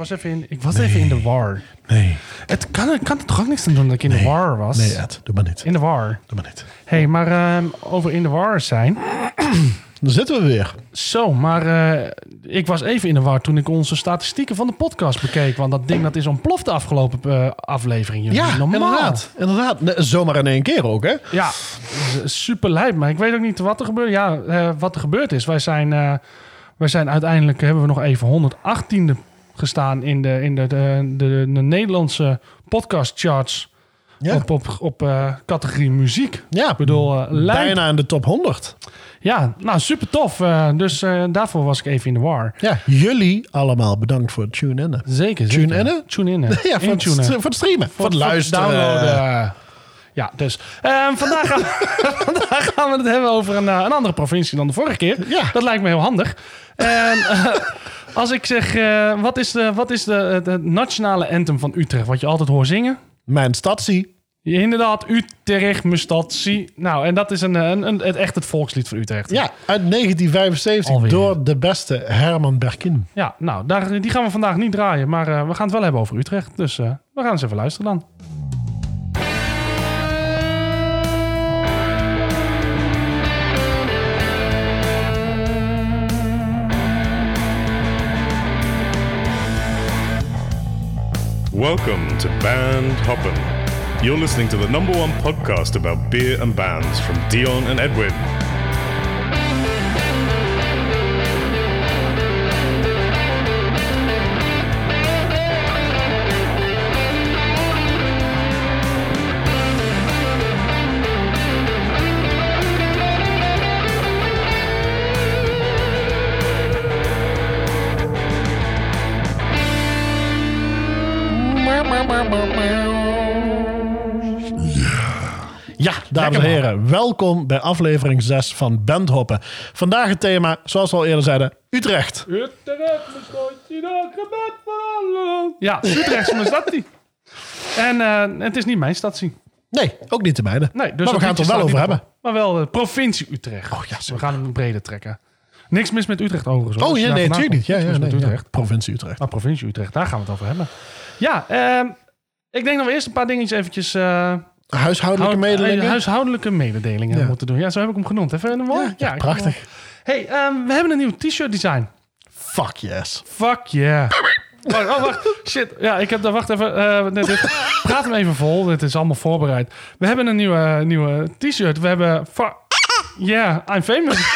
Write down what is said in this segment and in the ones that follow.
was even in, ik was even in de war. Nee. Het kan, ik kan er toch ook niks aan doen dat ik in de war was? Nee, Ed. Doe maar niet. In de war. Doe maar niet. hey, maar ehm, over in de war zijn. Dan zitten we weer. Zo, maar eh, ik was even in de war toen ik onze statistieken van de podcast bekeek. Want dat ding dat is ontploft de afgelopen eh, aflevering. Ja, Normaal. inderdaad. Inderdaad. Nee, zomaar in één keer ook, hè? Ja, super lijp. Maar ik weet ook niet wat er gebeurt. Ja, eh, wat er gebeurd is. Wij zijn, wij zijn uiteindelijk, hebben we nog even 118e gestaan in de, in de, de, de, de Nederlandse podcast charts. Ja. Op, op, op eh, categorie muziek. Ja, Ik bedoel, eh, lijp. bijna in de top 100. Ja, nou super tof. Eh, dus daarvoor was ik even in de war. Ja, jullie allemaal bedankt voor het tune-in. Zeker. Tune zeker. innen? Tune in. Ja, voor voor het streamen. Voor, het luisteren. downloaden. Ja, dus ehm, vandaag, gaan, vandaag gaan we het hebben over een, een andere provincie dan de vorige keer. Ja. Dat lijkt me heel handig. En, eh, als ik zeg, eh, wat is, de, wat is de, het- het nationale anthem van Utrecht? Wat je altijd hoort zingen? Mijn stadsie. Ja, Inderdaad, Utrecht, mijn stad, zie. Nou, en dat is een, een, een, het, echt het volkslied van Utrecht. Ja, uit 1975 Alweer. door de beste Herman Berkin. Ja, nou, daar, die gaan we vandaag niet draaien. Maar eh, we gaan het wel hebben over Utrecht. Dus eh, we gaan eens even luisteren dan. Welcome to Band Hoppin'. You're listening to the number one podcast about beer and bands from Dion and Edwin. Ja, dames en heren, welkom bij aflevering 6 van Bandhoppen. Vandaag het thema, zoals we al eerder zeiden, Utrecht. Utrecht, mijn stadje, dat gebed van. Ja, Utrecht is mijn stadje. En eh, het is niet mijn stadje. Nee, ook niet de mijne. Nee, dus maar we gaan het er wel over hebben. op. Maar wel de provincie Utrecht. Oh, ja, we gaan hem breder trekken. Niks mis met Utrecht overigens. Oh ja, nee, natuurlijk niet. Ja, ja, nee, met ja. Utrecht. Provincie Utrecht. Maar provincie Utrecht, daar gaan we het over hebben. Ja, ehm, ik denk dat we eerst een paar dingetjes eventjes... eh, Huishoudelijke houd- mededelingen. eh, huishoudelijke mededelingen Ja. moeten doen. Ja, zo heb ik hem genoemd. Even een mooi. Ja, prachtig. Hey, ehm, we hebben een nieuw t-shirt design. Fuck yes. Fuck yeah. Oh, oh, wacht. Shit. Ja, ik heb daar... Wacht even. eh, nee, dit, praat hem even vol. Dit is allemaal voorbereid. We hebben een nieuwe, nieuwe t-shirt. We hebben... Fuck. Yeah, I'm famous.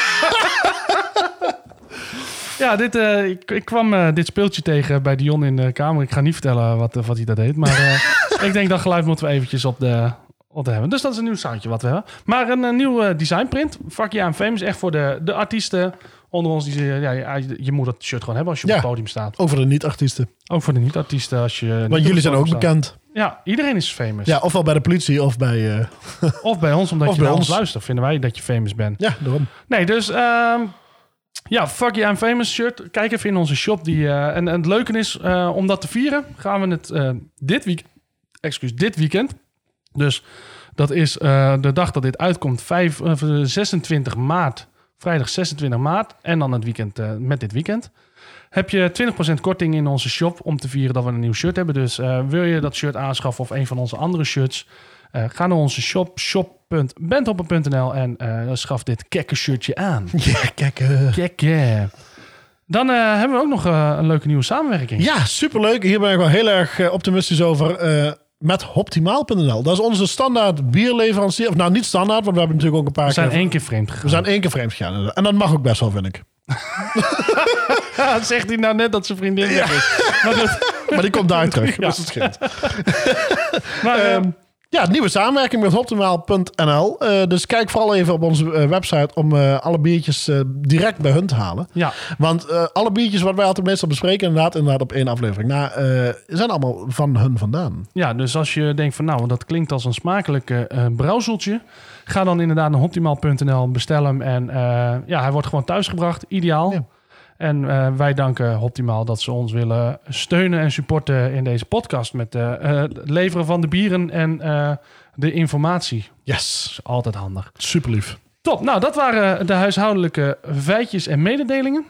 ja, dit, eh, ik, ik kwam eh, dit speeltje tegen bij Dion in de kamer. Ik ga niet vertellen wat, wat hij dat deed. Maar eh, ik denk dat geluid moeten we eventjes op de... Op de hebben. Dus dat is een nieuw soundje wat we hebben. Maar een, eh, nieuw eh, designprint. Fuck yeah, I'm famous. Echt voor de, de artiesten onder ons. Die, ja, je, je moet dat shirt gewoon hebben als je op het podium staat. Over de niet-artiesten. Ook voor de niet-artiesten als je... Want jullie zijn ook staat. bekend. Ja, iedereen is famous. Ja, ofwel bij de politie of bij... eh, Of bij ons, omdat Of je bij naar ons ons. luistert. Vinden wij dat je famous bent. ja, daarom. Nee, dus... ehm, ja, fuck yeah, I'm famous shirt. Kijk even in onze shop. Die, en, en het leuke is, om dat te vieren, gaan we het dit, week, excuus, dit weekend. Dus dat is eh, de dag dat dit uitkomt, 5, eh, 26 maart. Vrijdag 26 maart. En dan het weekend eh, met dit weekend. Heb je 20% korting in onze shop om te vieren dat we een nieuw shirt hebben. Dus eh, wil je dat shirt aanschaffen of een van onze andere shirts... eh, ga naar onze shop, shop.bandhoppen.nl en eh, schaf dit kekke shirtje aan. Ja, kijk. eh. Kekke. Dan eh, hebben we ook nog eh, een leuke nieuwe samenwerking. Ja, superleuk. Hier ben ik wel heel erg eh, optimistisch over. Met Optimaal.nl. Dat is onze standaard bierleverancier. Of nou, niet standaard, want we hebben natuurlijk ook een paar we zijn keer... één keer vreemd gegaan. We zijn één keer vreemd gegaan. En dat mag ook best wel, vind ik. Zegt hij nou net dat zijn vriendin is. Maar, goed. Maar die komt daar terug. Ja. Dus dat scheelt. maar eh, Ehm, ja, nieuwe samenwerking met Optimaal.nl. Eh, dus kijk vooral even op onze eh, website om eh, alle biertjes direct bij hun te halen. ja, Want alle biertjes wat wij altijd meestal bespreken, inderdaad, inderdaad op één aflevering. Nou, eh, zijn allemaal van hun vandaan. ja, dus als je denkt van nou, dat klinkt als een smakelijk brouwseltje. Ga dan inderdaad naar optimaal.nl, bestel hem. En ja, hij wordt gewoon thuisgebracht. Ideaal. Ja. En eh, wij danken Optimaal dat ze ons willen steunen en supporten in deze podcast. Met eh, eh, het leveren van de bieren en de informatie. Yes, is altijd handig. super lief. Top, nou dat waren de huishoudelijke feitjes en mededelingen.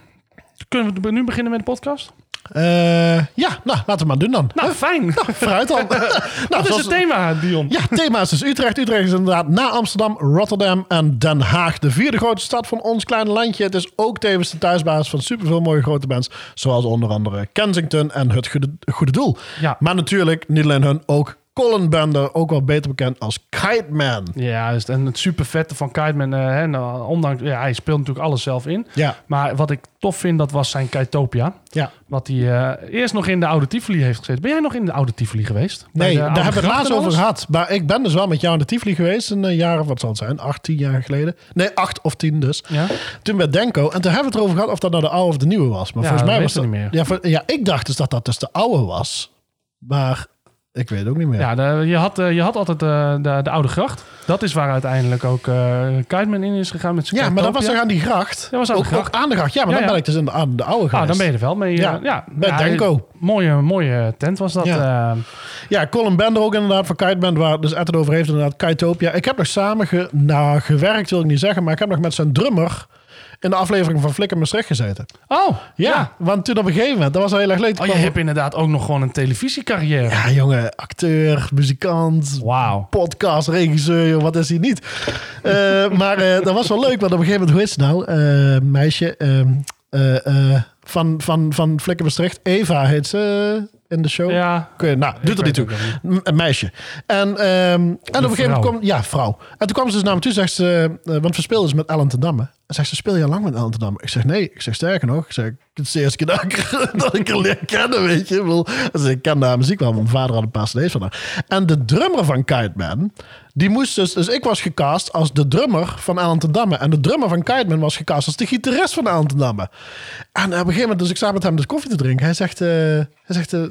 Kunnen we nu beginnen met de podcast? Eh, ja, nou, laten we maar doen dan. Nou, fijn. Vooruit dan. nou, Wat is zoals- het thema, Dion? Ja, thema is dus Utrecht. Utrecht is inderdaad na Amsterdam, Rotterdam en Den Haag. De vierde grote stad van ons kleine landje. Het is ook tevens de thuisbasis van superveel mooie grote bands. Zoals onder andere Kensington en Het Goede, Goede Doel. Ja. Maar natuurlijk, niet alleen hun, ook Colin Bender. Ook wel beter bekend als Kite Man. Ja, dus- en het super vette van Kiteman, eh, hè, nou, ondanks, ja, hij speelt natuurlijk alles zelf in. Ja, Maar wat ik tof vind, dat was zijn Kitopia. ja. Wat hij eh, eerst nog in de oude Tivoli heeft gezeten. Ben jij nog in de oude Tivoli geweest? Nee, daar hebben we het laatst over gehad. Maar ik ben dus wel met jou aan de Tivoli geweest. Een eh, jaar of wat zal het zijn? Acht, tien jaar geleden. Nee, acht of tien dus. Ja? Toen met Denko. En toen hebben we het erover gehad of dat nou de oude of de nieuwe was. Maar Ja, volgens mij was dat... niet meer. Ja, voor- ja, ik dacht dus dat dat dus de oude was. Maar ik weet het ook niet meer. Ja, de- je, had, eh, je had altijd eh, de, de oude gracht. Dat is waar uiteindelijk ook eh Kiteman in is gegaan met zijn Ja, maar dat was toch aan die gracht? Dat was aan de ook, gracht. ook aan de gracht. Ja, maar Ja, dan ja. ben ik dus in de, aan de oude Ah, geweest. dan ben je er wel mee. Ja, ja, bij Denko. Mooie, mooie tent was dat. Ja. Ja, Colin Bender ook inderdaad van Kite Band, waar dus Ed het over heeft inderdaad, Kitopia. Ik heb nog samen ge, nou, gewerkt, wil ik niet zeggen, maar ik heb nog met zijn drummer in de aflevering van Flikker Maastricht gezeten. Oh, Ja, ja. want toen op een gegeven moment, dat was al heel erg leuk. Oh, je hebt inderdaad ook nog gewoon een televisiecarrière. Ja, jongen, acteur, muzikant, Wauw. podcast, regisseur, joh, wat is hij niet? Eh, maar eh, dat was wel leuk, want op een gegeven moment, hoe is het nou? Eh, meisje ehm, eh, eh, van, van, van Flikker Maastricht, Eva heet ze in de show. Ja, je- nou, doet er niet toe. Een meisje. En, ehm, en op een gegeven moment kwam... Ja, vrouw. En toen kwam ze dus naar me toe, zegt ze... eh, want we speelden dus met Ellen ten Damme. En zegt ze, speel je lang met Ellen ten Damme? Ik zeg, nee. Ik zeg, sterker nog. Ik zeg, het is de eerste keer dat ik, dat ik haar leer kennen, weet je. Ik, bedoel, ik kende haar muziek wel, want mijn vader had een paar cd's van haar. En de drummer van Kite Man, die moest dus... Dus ik was gecast als de drummer van ten Damme. En de drummer van Kite Man was gecast als de gitarist van ten Damme. En op een gegeven moment, dus ik sta met hem dus koffie te drinken. Hij zegt... eh, hij zegt eh,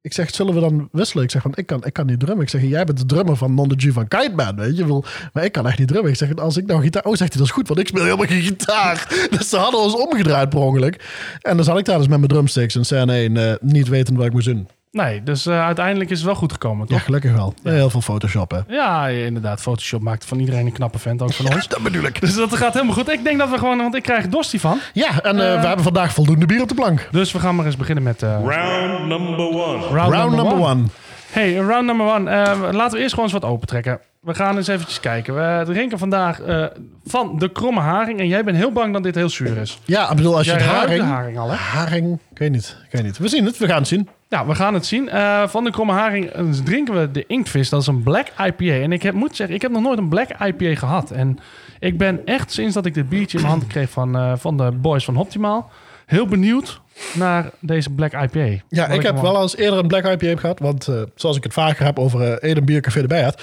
ik zeg, zullen we dan wisselen? Ik zeg, want ik kan, ik kan niet drummen. Ik zeg, jij bent de drummer van Non de G van Kite Man, weet je. Bedoel, Maar ik kan echt niet drummen. Ik zeg, als ik nou gitaar... Oh, zegt hij, dat is goed, want ik speel helemaal geen gitaar. Dus ze hadden ons omgedraaid per ongeluk. En dan zat ik daar dus met mijn drumsticks en scène 1, eh, niet weten wat ik moest doen. Nee, dus eh, uiteindelijk is het wel goed gekomen, Ja, toch? gelukkig wel. Heel veel Photoshop, hè. Ja, inderdaad. Photoshop maakt van iedereen een knappe vent, ook van ons. Dat bedoel ik. Dus dat gaat helemaal goed. Ik denk dat we gewoon, want ik krijg er dorst hiervan. Ja, en eh, Eh. we hebben vandaag voldoende bier op de plank. Dus we gaan maar eens beginnen met eh, Round number one. round, Round number one. Hey, round number one. Laten we eerst gewoon eens wat opentrekken. We gaan eens eventjes kijken. We drinken vandaag eh, van de kromme haring. En jij bent heel bang dat dit heel zuur is. Ja, ik bedoel, als je Jij het haring... de haring al, hè? Haring, ik weet niet. Ik weet niet. We zien het, we gaan het zien. Ja, we gaan het zien. Eh, van de kromme haring eh, drinken we de Inktvis. Dat is een black IPA. En ik heb, moet zeggen, ik heb nog nooit een black IPA gehad. En ik ben echt, sinds dat ik dit biertje in mijn hand kreeg van, eh, van de boys van Optimaal... heel benieuwd naar deze black IPA. Ja, ik heb wel eens eerder een Black IPA gehad. Want eh, zoals ik het vaker heb over eh Eden Bier Café erbij had.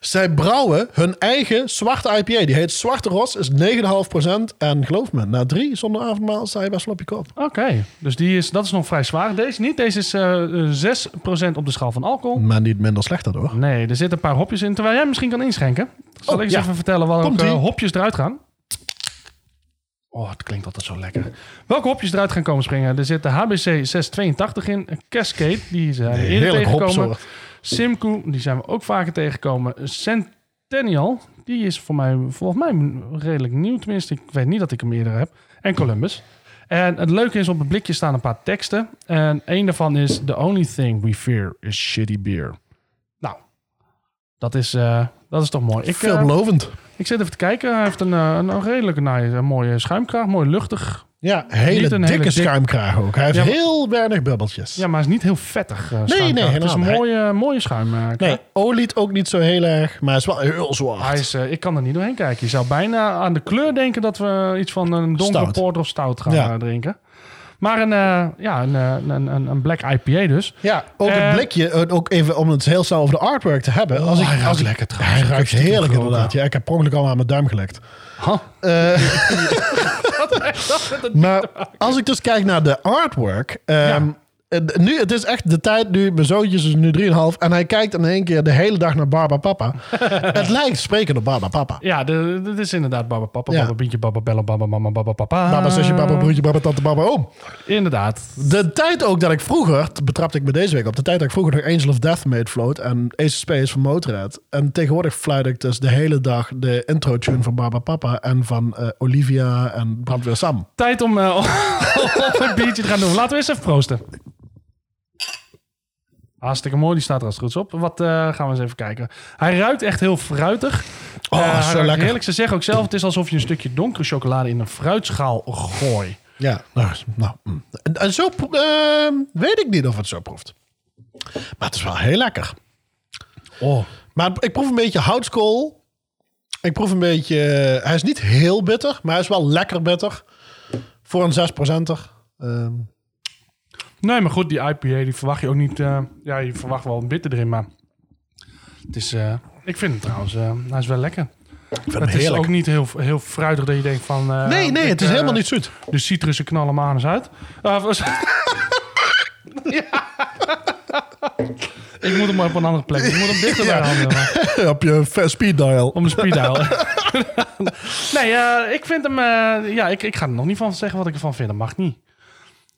Zij brouwen hun eigen zwarte IPA. Die heet Zwarte Ros, is 9,5%. En geloof me, na drie zonder avondmaal sta je best wel op je kop. Oké, dus die is, dat is nog vrij zwaar. Deze niet. Deze is eh, eh, 6% op de schaal van alcohol. Maar niet minder slecht hoor. Nee, er zitten een paar hopjes in. Terwijl jij misschien kan inschenken. Zal Oh, ik eens ja. even vertellen welke hopjes eruit gaan? Oh, het klinkt altijd zo lekker. Welke hopjes eruit gaan komen springen? Er zit de HBC 682 in. Een Cascade, die zijn eerder tegengekomen. Simcoe, die zijn we ook vaker tegengekomen. Centennial, die is voor mij volgens mij redelijk nieuw. Tenminste, ik weet niet dat ik hem eerder heb. En Columbus. En het leuke is, op het blikje staan een paar teksten. En een daarvan is... The only thing we fear is shitty beer. Nou, dat is, eh, dat is toch mooi. Ik, Veelbelovend. Ik zit even te kijken. Hij heeft een, eh, een, een redelijke een mooie schuimkraag. Mooi luchtig. Ja, hele dikke hele dik- schuimkraag ook. Hij heeft Ja, maar- heel weinig bubbeltjes. Ja, maar hij is niet heel vettig eh, schuimkraag. nee, Het is een mooie, mooie schuimkraag. Nee, oliet ook niet zo heel erg. Maar hij is wel heel zwart. Hij is, eh, ik kan er niet doorheen kijken. Je zou bijna aan de kleur denken dat we iets van een donkere Stout. porter of stout gaan Ja. eh, drinken. Maar een, eh, ja, een, eh, een, een, een black IPA dus. Ja, ook het blikje, eh, ook even om het heel snel over de artwork te hebben. als ik, hij ruikt als ik, lekker trouwens. Hij Ik ruikt heerlijk inderdaad. Ja, ik heb per ongeluk al aan mijn duim gelekt. Huh. Maar als ik dus kijk naar de artwork. ehm, Ja. En nu, het is echt de tijd nu, mijn zoontje is nu 3,5 en hij kijkt in één keer de hele dag naar Baba Papa. het lijkt spreken op Baba Papa. Ja, dit is inderdaad Baba Papa, Ja. Baba Bientje, Baba Bella, Baba Mama, Baba Papa. Baba zusje, baba broertje, baba tante, baba oom. Inderdaad. De tijd ook dat ik vroeger, betrapte ik me deze week op, de tijd dat ik vroeger nog Angel of Death mee float en Ace of Space van Motorhead. En tegenwoordig fluit ik dus de hele dag de intro tune van Baba Papa en van eh, Olivia en Brandweer Sam. Tijd om, eh, om een biertje te gaan doen. Laten we eens even proosten. Hartstikke mooi, die staat er als het goed is op. Wat eh, gaan we eens even kijken. Hij ruikt echt heel fruitig. Oh, Eh, zo lekker. Heerlijk. Ze zeggen ook zelf, het is alsof je een stukje donkere chocolade in een fruitschaal gooit. Ja, nou, nou mm. en, zo eh, weet ik niet of het zo proeft. Maar het is wel heel lekker. Oh. Maar ik proef een beetje houtskool. Ik proef een beetje... Hij is niet heel bitter, maar hij is wel lekker bitter. Voor een 6%er. Ehm Nee, maar goed, die IPA, die verwacht je ook niet... eh, ja, je verwacht wel een bitter erin, maar... Het is... eh, ik vind hem trouwens... eh, hij is wel lekker. Het is heerlijk. ook niet heel, heel fruitig dat je denkt van... nee, nee, ik, het is helemaal niet zoet. De citrussen knallen maar eens uit. Uh, was- ik moet hem maar op een andere plek. Ik moet hem dichter bij de handen. Op je speed dial. Om de speed dial. nee, ik vind hem... ja, ik, ik ga er nog niet van zeggen wat ik ervan vind. Dat mag niet.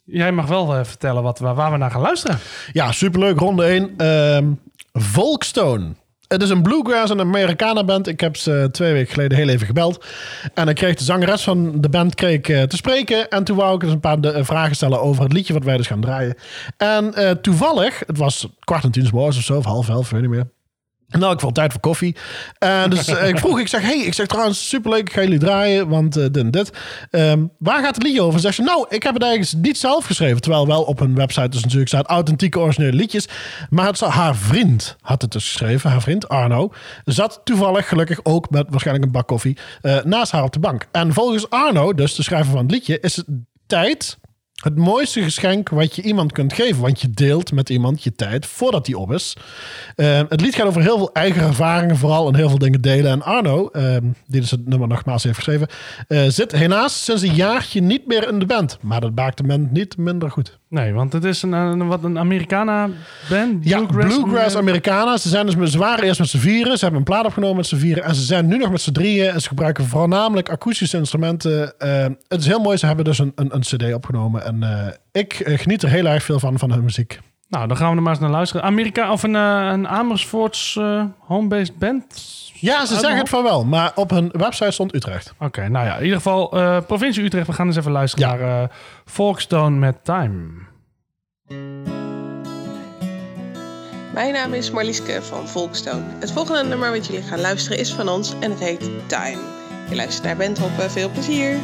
Jij mag wel eh, vertellen wat, waar we naar gaan luisteren. Ja, superleuk. Ronde 1. Ehm Volkstone. Het is een bluegrass en Americana band. Ik heb ze twee weken geleden heel even gebeld. En ik kreeg de zangeres van de band kreeg, eh, te spreken. En toen wou ik eens een paar eh, vragen stellen over het liedje wat wij dus gaan draaien. En toevallig, het was kwart en tien morgens of zo, of half elf, weet niet meer. In elk geval tijd voor koffie. En dus eh, ik vroeg, ik zeg, hey, ik zeg trouwens, superleuk, ik ga jullie draaien, want eh, dit en dit. Ehm, waar gaat het liedje over? Zegt ze, nou, ik heb het eigenlijk niet zelf geschreven. Terwijl wel op hun website dus natuurlijk staat authentieke originele liedjes. Maar het, haar vriend had het dus geschreven, haar vriend Arno. Zat toevallig, gelukkig ook met waarschijnlijk een bak koffie, naast haar op de bank. En volgens Arno, dus de schrijver van het liedje, is het tijd het mooiste geschenk wat je iemand kunt geven. Want je deelt met iemand je tijd voordat die op is. Eh, het lied gaat over heel veel eigen ervaringen vooral. En heel veel dingen delen. En Arno, eh, die dus het nummer nogmaals heeft geschreven... eh, zit helaas sinds een jaartje niet meer in de band. Maar dat maakt de band niet minder goed. Nee, want het is een, een, wat een Americana band. Ja, Bluegrass, Americana. Ze, zijn dus met, ze waren eerst met z'n vieren. Ze hebben een plaat opgenomen met z'n vieren. En ze zijn nu nog met z'n drieën. En ze gebruiken voornamelijk akoestische instrumenten. Eh, het is heel mooi. Ze hebben dus een, een, een cd opgenomen. En eh, ik eh, geniet er heel erg veel van, van hun muziek. Nou, dan gaan we er maar eens naar luisteren. Amerika of een, een Amersfoorts home-based band? Ja, ze zeggen het van wel. Maar op hun website stond Utrecht. Oké, nou ja, in ieder geval eh, provincie Utrecht. We gaan eens even luisteren Ja. naar eh Folkstone met Time. Mijn naam is Marlieske van Volkstone. Het volgende nummer wat jullie gaan luisteren is van ons en het heet Time. Je luistert naar Bandhoppen, veel plezier!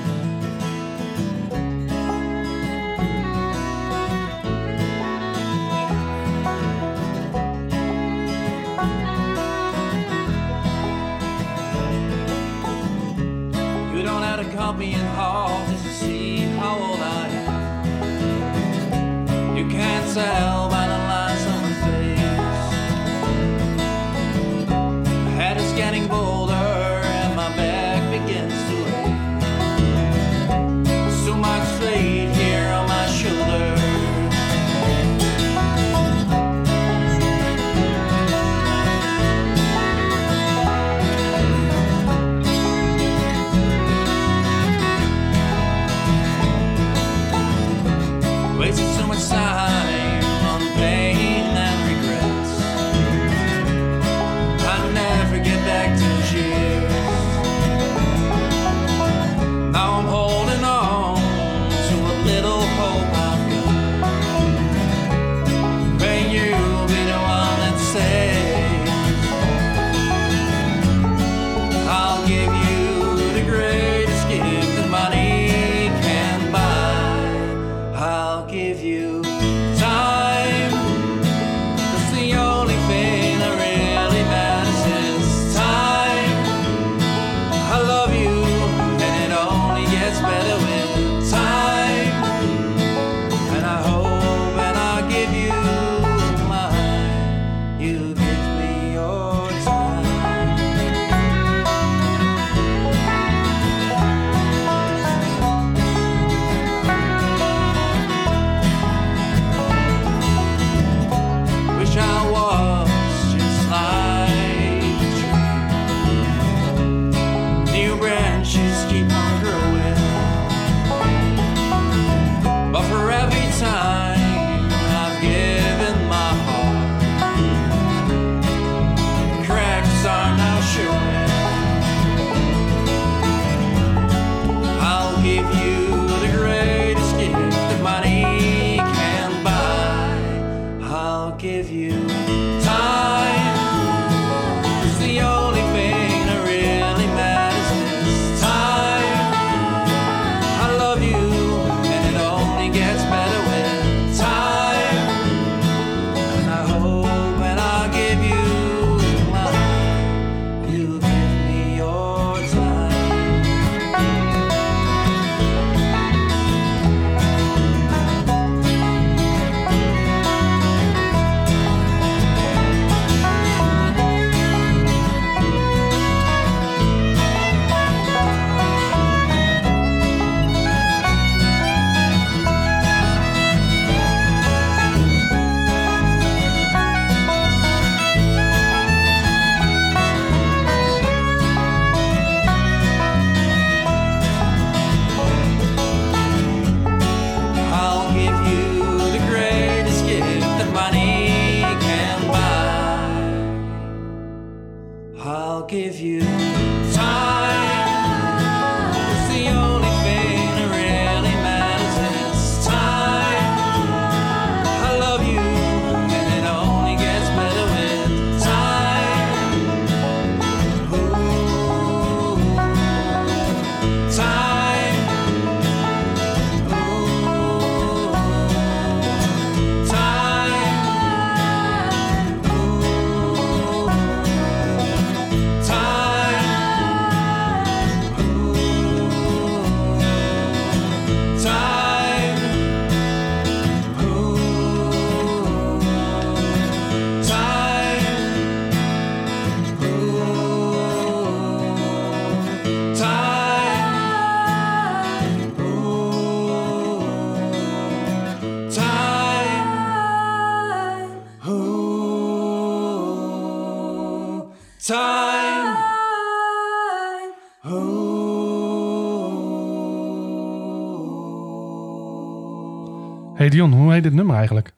Dion, hoe heet dit nummer eigenlijk?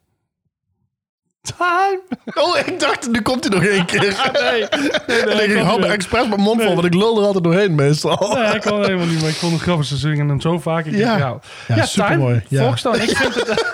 Time! Oh, ik dacht, nu komt hij nog één keer. Nee, en ik hou me expres mijn mond vol, want ik lul er altijd doorheen meestal. Nee, ik kon helemaal niet, maar ik vond het grappig. Ze zingen hem zo vaak. Ik Ja. denk, ja, Ja, ja, supermooi. Time, Ja. Volkstaan. Ik vind het...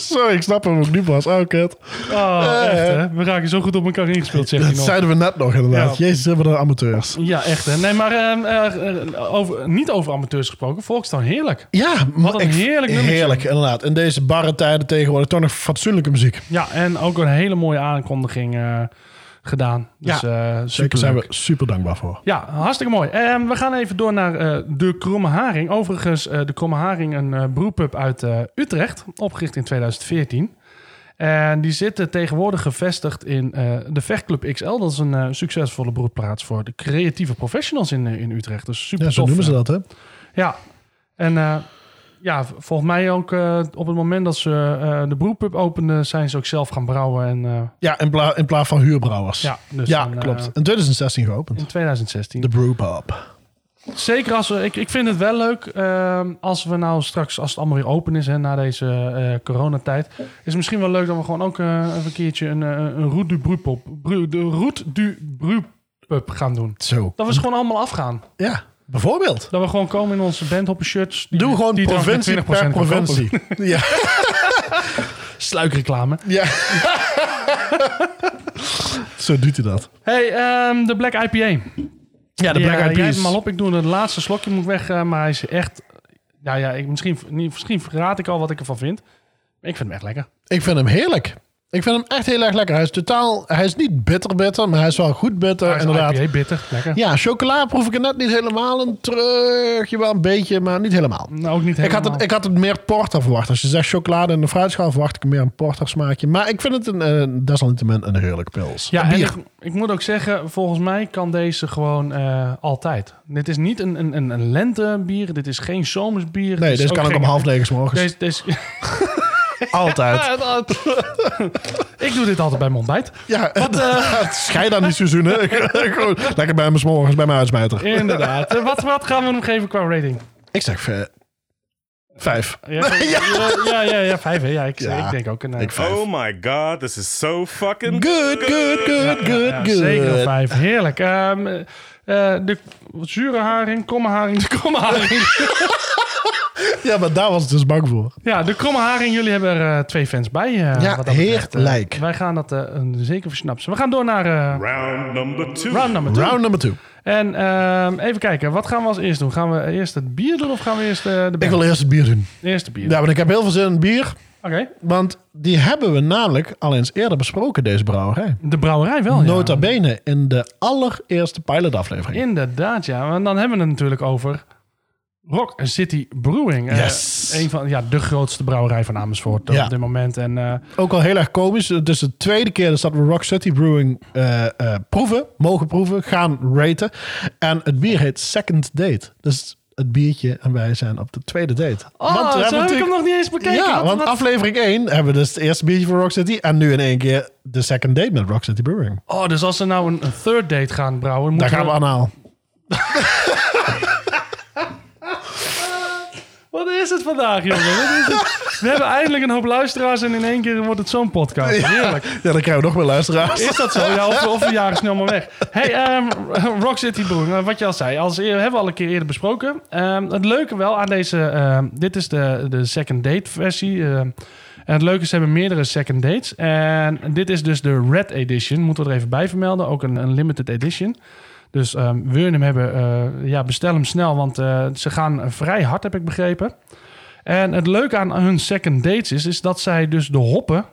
Sorry, ik snap hem ook nu pas. Oh, kut. Oh, echt, hè? We raken zo goed op elkaar ingespeeld, zegt hij Dat nog. zeiden we net nog inderdaad. Ja. Jezus, hebben we de amateurs. Ja, echt. Hè? Nee, maar ehm, eh, eh, over, niet over amateurs gesproken. Volkstaan, heerlijk. Ja, Wat maar een heerlijk nummertje. Heerlijk, inderdaad. In deze barre tijden tegenwoordig toch nog fatsoenlijke muziek. Ja, en ook een hele mooie aankondiging eh, gedaan. Dus, Ja, eh, superleuk. zijn we super dankbaar voor. Ja, hartstikke mooi. Ehm, we gaan even door naar eh, de Kromme Haring. Overigens, eh, de Kromme Haring, een brewpub uit Utrecht, opgericht in 2014. En die zitten tegenwoordig gevestigd in de Vechtclub XL. Dat is een succesvolle beroepsplaats voor de creatieve professionals in, in Utrecht. Dus super Ja, zo tof, noemen ze dat, hè? Ja, en ja, volgens mij ook eh, op het moment dat ze eh, de brewpub openden, zijn ze ook zelf gaan brouwen. En, eh, Ja, in, pla in plaats van huurbrouwers. ja, dus ja klopt. In 2016 geopend. in 2016. De Brewpub. Zeker als we, ik, ik vind het wel leuk ehm, als we nou straks, als het allemaal weer open is hè, na deze coronatijd, is het misschien wel leuk dat we gewoon ook even een keertje een, een Route du Brupop, Bru, de Route du Brupub gaan doen. Zo. Dat we ze gewoon allemaal afgaan. Ja, bijvoorbeeld. Dat we gewoon komen in onze bandhoppen shirts. die- Doe gewoon die provincie 20% per provincie. Ja. Sluikreclame. ja. Zo doet hij dat. Hey, ehm, de Black IPA. Ja, de Ja, Black Eyed jij Peas. hebt hem al op. Ik doe het laatste slokje moet weg, eh, maar hij is echt... Ja, ja, ik, misschien, niet, misschien verraad ik al wat ik ervan vind. Maar ik vind hem echt lekker. Ik vind hem heerlijk. Ik vind hem echt heel erg lekker. Hij is totaal... Hij is niet bitter bitter, maar hij is wel goed bitter. Hij inderdaad. IPA, bitter, lekker. Ja, chocola proef ik er net niet helemaal een terug. Wel een beetje, maar niet helemaal. Nou, ook niet Ik helemaal. had, het, ik had het meer porter verwacht. Als je zegt chocolade en een fruitschaal, verwacht ik meer een porter smaakje. Maar ik vind het een, desalniettemin een heerlijk pils. Ja, bier. ik, ik moet ook zeggen, volgens mij kan deze gewoon eh, altijd. Dit is niet een, een, een, lentebier. Dit is geen zomersbier. nee, Dit deze kan ik geen- om half negen 's morgens. Deze, deze, Altijd. ik doe dit altijd bij mijn ontbijt. Ja, het schijt aan die seizoenen. Gewoon lekker bij mijn 's morgens, bij mijn uitsmijter. Inderdaad. Eh, wat, wat gaan we hem geven qua rating? Ik zeg eh, vijf. Ja, ja, ja, ja, ja, vijf. Hè? Ja, ik, Ja, ik denk ook een... eh, Ik vijf. Oh my god, this is so fucking Good, good, good, good, ja, good. zeker een vijf. Heerlijk. Ehm, eh, de zure haring, kromme haring, de kromme haring. Ja, maar daar was ik dus bang voor. Ja, de Kromme Haring, jullie hebben er eh, twee fans bij. eh, Ja, wat dat betreft. Eh, heerlijk. wij gaan dat eh, een- zeker versnapsen. We gaan door naar eh, Round number two. round number two. Round number two. En ehm, even kijken, wat gaan we als eerst doen? Gaan we eerst het bier doen of gaan we eerst eh, de Ik wil eerst het bier doen. Eerst het bier. Ja, want ik heb heel veel zin in het bier. Oké. Want die hebben we namelijk al eens eerder besproken, deze brouwerij. De brouwerij wel, Oh, ja. Nota bene in de allereerste pilotaflevering. Inderdaad, ja. En dan hebben we het natuurlijk over Rock City Brewing. Eh, Yes. een van ja, de grootste brouwerij van Amersfoort Ja. op dit moment. En eh, Ook al heel erg komisch. Het is de tweede keer dat we Rock City Brewing eh, proeven, mogen proeven, gaan raten. En het bier heet Second Date. Dus het biertje en wij zijn op de tweede date. Oh, we zo heb hebben ik hem nog niet eens bekeken. Ja, want aflevering 1 hebben we dus het eerste biertje van Rock City. En nu in één keer de second date met Rock City Brewing. Oh, dus als ze nou een, een third date gaan brouwen... Daar gaan we anaal. Wat is het vandaag, jongen? Wat is het? We hebben eindelijk een hoop luisteraars en in één keer wordt het zo'n podcast. Heerlijk. Ja, dan krijgen we nog meer luisteraars. Is dat zo? Ja, of, of we jagen snel maar weg. Hey, Rock City eh, wat je al zei. Als eer, hebben we al een keer eerder besproken. Ehm, het leuke wel aan deze... ehm, dit is de, de second date versie. ehm, en het leuke is, ze hebben meerdere second dates. En dit is dus de Red Edition. Moeten we er even bij vermelden. Ook een, een limited edition. Dus wil je hem hebben, eh, ja, bestel hem snel. Want eh, ze gaan vrij hard, heb ik begrepen. En het leuke aan hun second dates is, is dat zij dus de hoppen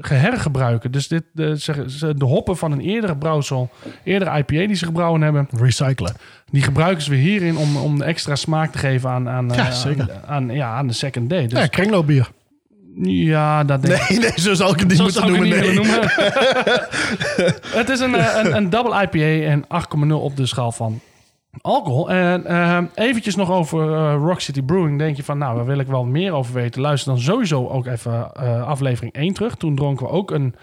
gehergebruiken. Dus dit, de, ze- de hoppen van een eerdere brouwsel, eerdere IPA die ze gebrouwen hebben, Recyclen. die gebruiken ze weer hierin om, om extra smaak te geven aan, aan, Ja, eh, aan, aan- ja, aan de second date. Dus, Ja, kringloopbier. Ja, dat denk ik. Nee, nee, zo zal ik het niet Zo moeten noemen. het niet Nee. willen noemen. het is een, eh, een, een double IPA en 8,0 op de schaal van alcohol. En eh, eventjes nog over eh, Rock City Brewing. Denk je van, nou, daar wil ik wel meer over weten. Luister dan sowieso ook even aflevering 1 terug. Toen dronken we ook een...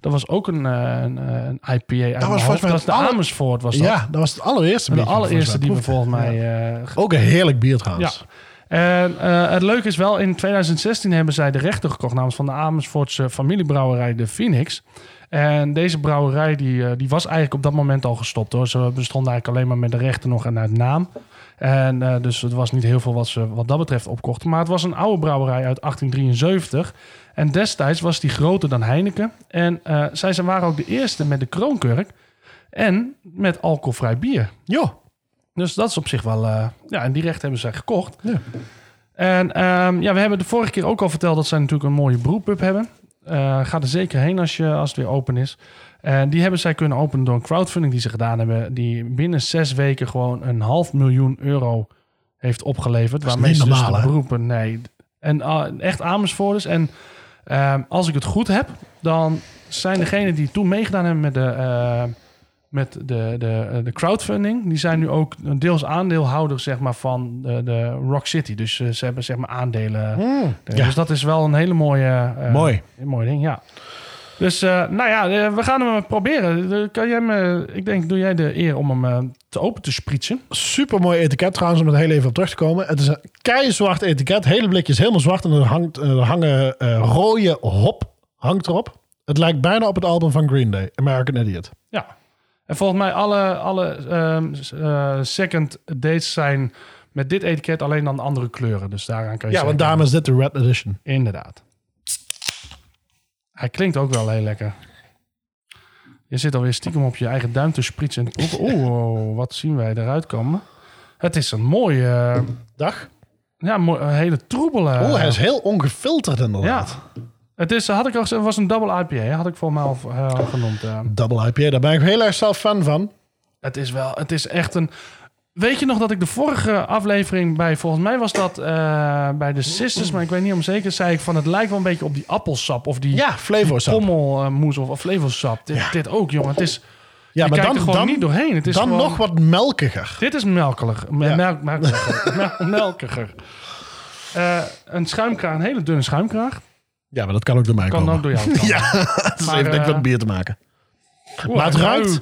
Dat was ook een, een, een IPA mijn was volgens mij Dat was de aller- Amersfoort, was dat. Ja, dat was het allereerste de allereerste die we volgens mij... Ja. Ook een heerlijk bier trouwens. ja. En eh, het leuke is wel, in 2016 hebben zij de rechten gekocht namens van de Amersfoortse familiebrouwerij de Phoenix. En deze brouwerij die, eh, die was eigenlijk op dat moment al gestopt hoor. Ze bestonden eigenlijk alleen maar met de rechten nog en uit naam. En eh, dus het was niet heel veel wat ze wat dat betreft opkochten. Maar het was een oude brouwerij uit 1873. En destijds was die groter dan Heineken. En eh, zij waren ook de eerste met de kroonkurk. En met alcoholvrij bier. Jo. Dus dat is op zich wel... eh, ja, en die rechten hebben zij gekocht. Ja. En ehm, ja, we hebben de vorige keer ook al verteld dat zij natuurlijk een mooie brewpub hebben. Eh ga er zeker heen als, je, als het weer open is. En die hebben zij kunnen openen door een crowdfunding die ze gedaan hebben. Die binnen zes weken gewoon een half miljoen euro heeft opgeleverd. is waarmee niet ze dus normaal, de hè? beroepen... Nee, en ah, echt Amersfoorters. En ehm, als ik het goed heb, dan zijn degenen die toen meegedaan hebben met de... met de, de, eh, de crowdfunding, die zijn nu ook een deels aandeelhouder zeg maar, van de, de Rock City. Dus eh, ze hebben zeg maar aandelen. Mm. Eh, Ja. Dus dat is wel een hele mooie, eh, Mooi. een mooi ding, ja. Dus eh, nou ja, we gaan hem proberen. Kan jij me, ik denk, doe jij de eer om hem te open te spritsen? Super mooi etiket trouwens, om er heel even op terug te komen. Het is een keizwart etiket. Hele blikje is helemaal zwart en er, hangt, er hangen eh, rode hop hangt erop. Het lijkt bijna op het album van Green Day, American Idiot. Ja. En volgens mij alle, alle ehm, eh, second dates zijn met dit etiket alleen dan andere kleuren. Dus daaraan kan je Ja, want daarom is dit de Red Edition. Inderdaad. Hij klinkt ook wel heel lekker. Je zit alweer stiekem op je eigen duim te spritsen. Oeh, oeh, wat zien wij eruit komen. Het is een mooie, eh, Dag. ja, een hele troebele. Oeh, hij is heel ongefilterd ja. Het is, had ik al was een double IPA, had ik voor mij al, eh, al genoemd. eh. Double IPA, daar ben ik heel erg zelf fan van. Het is wel, het is echt een. Weet je nog dat ik de vorige aflevering bij, volgens mij was dat eh, bij de Sisters, maar ik weet niet om zeker, zei ik van het lijkt wel een beetje op die appelsap of die Ja, flavor pommelmoes of, of flevelsap. Dit, Ja. dit ook, jongen. Het is, Ja, je maar dan, er gewoon dan, niet doorheen. Het is dan gewoon, nog wat melkiger. Dit is melkelig. Me- Ja. melk- melkiger. Mel- melkiger. Een schuimkraag, een hele dunne schuimkraag. Ja, maar dat kan ook door mij Kan komen. ook door jou komen. Ja, is Maar, even denk ik eh, met bier te maken. Maar het ruikt-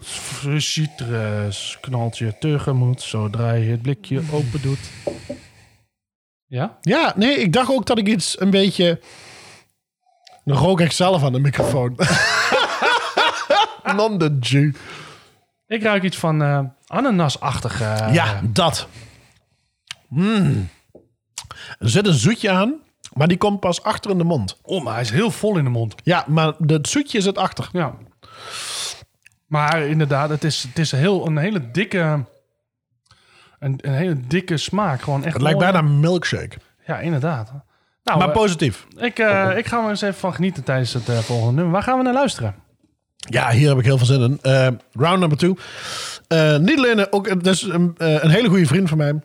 Citrus, knalt je tegemoet zodra je het blikje open doet. Ja? Ja, nee, ik dacht ook dat ik iets een beetje... Dan rook ik zelf aan de microfoon. Non de Jew. Ik ruik iets van eh ananasachtig. eh, Ja, dat. Mm. Er zit een zoetje aan, maar die komt pas achter in de mond. Oh, maar hij is heel vol in de mond. Ja, maar het zoetje zit achter. Ja. Maar inderdaad, het is, het is heel, een hele dikke... Een, een hele dikke smaak. Gewoon echt Het lijkt mooi. bijna een milkshake. Ja, inderdaad. Nou, maar eh, positief. ik, eh, ik ga er eens even van genieten tijdens het eh, volgende nummer. Waar gaan we naar luisteren? Ja, hier heb ik heel veel zin in. Round number two. Niet alleen ook, het is een, een hele goede vriend van mij.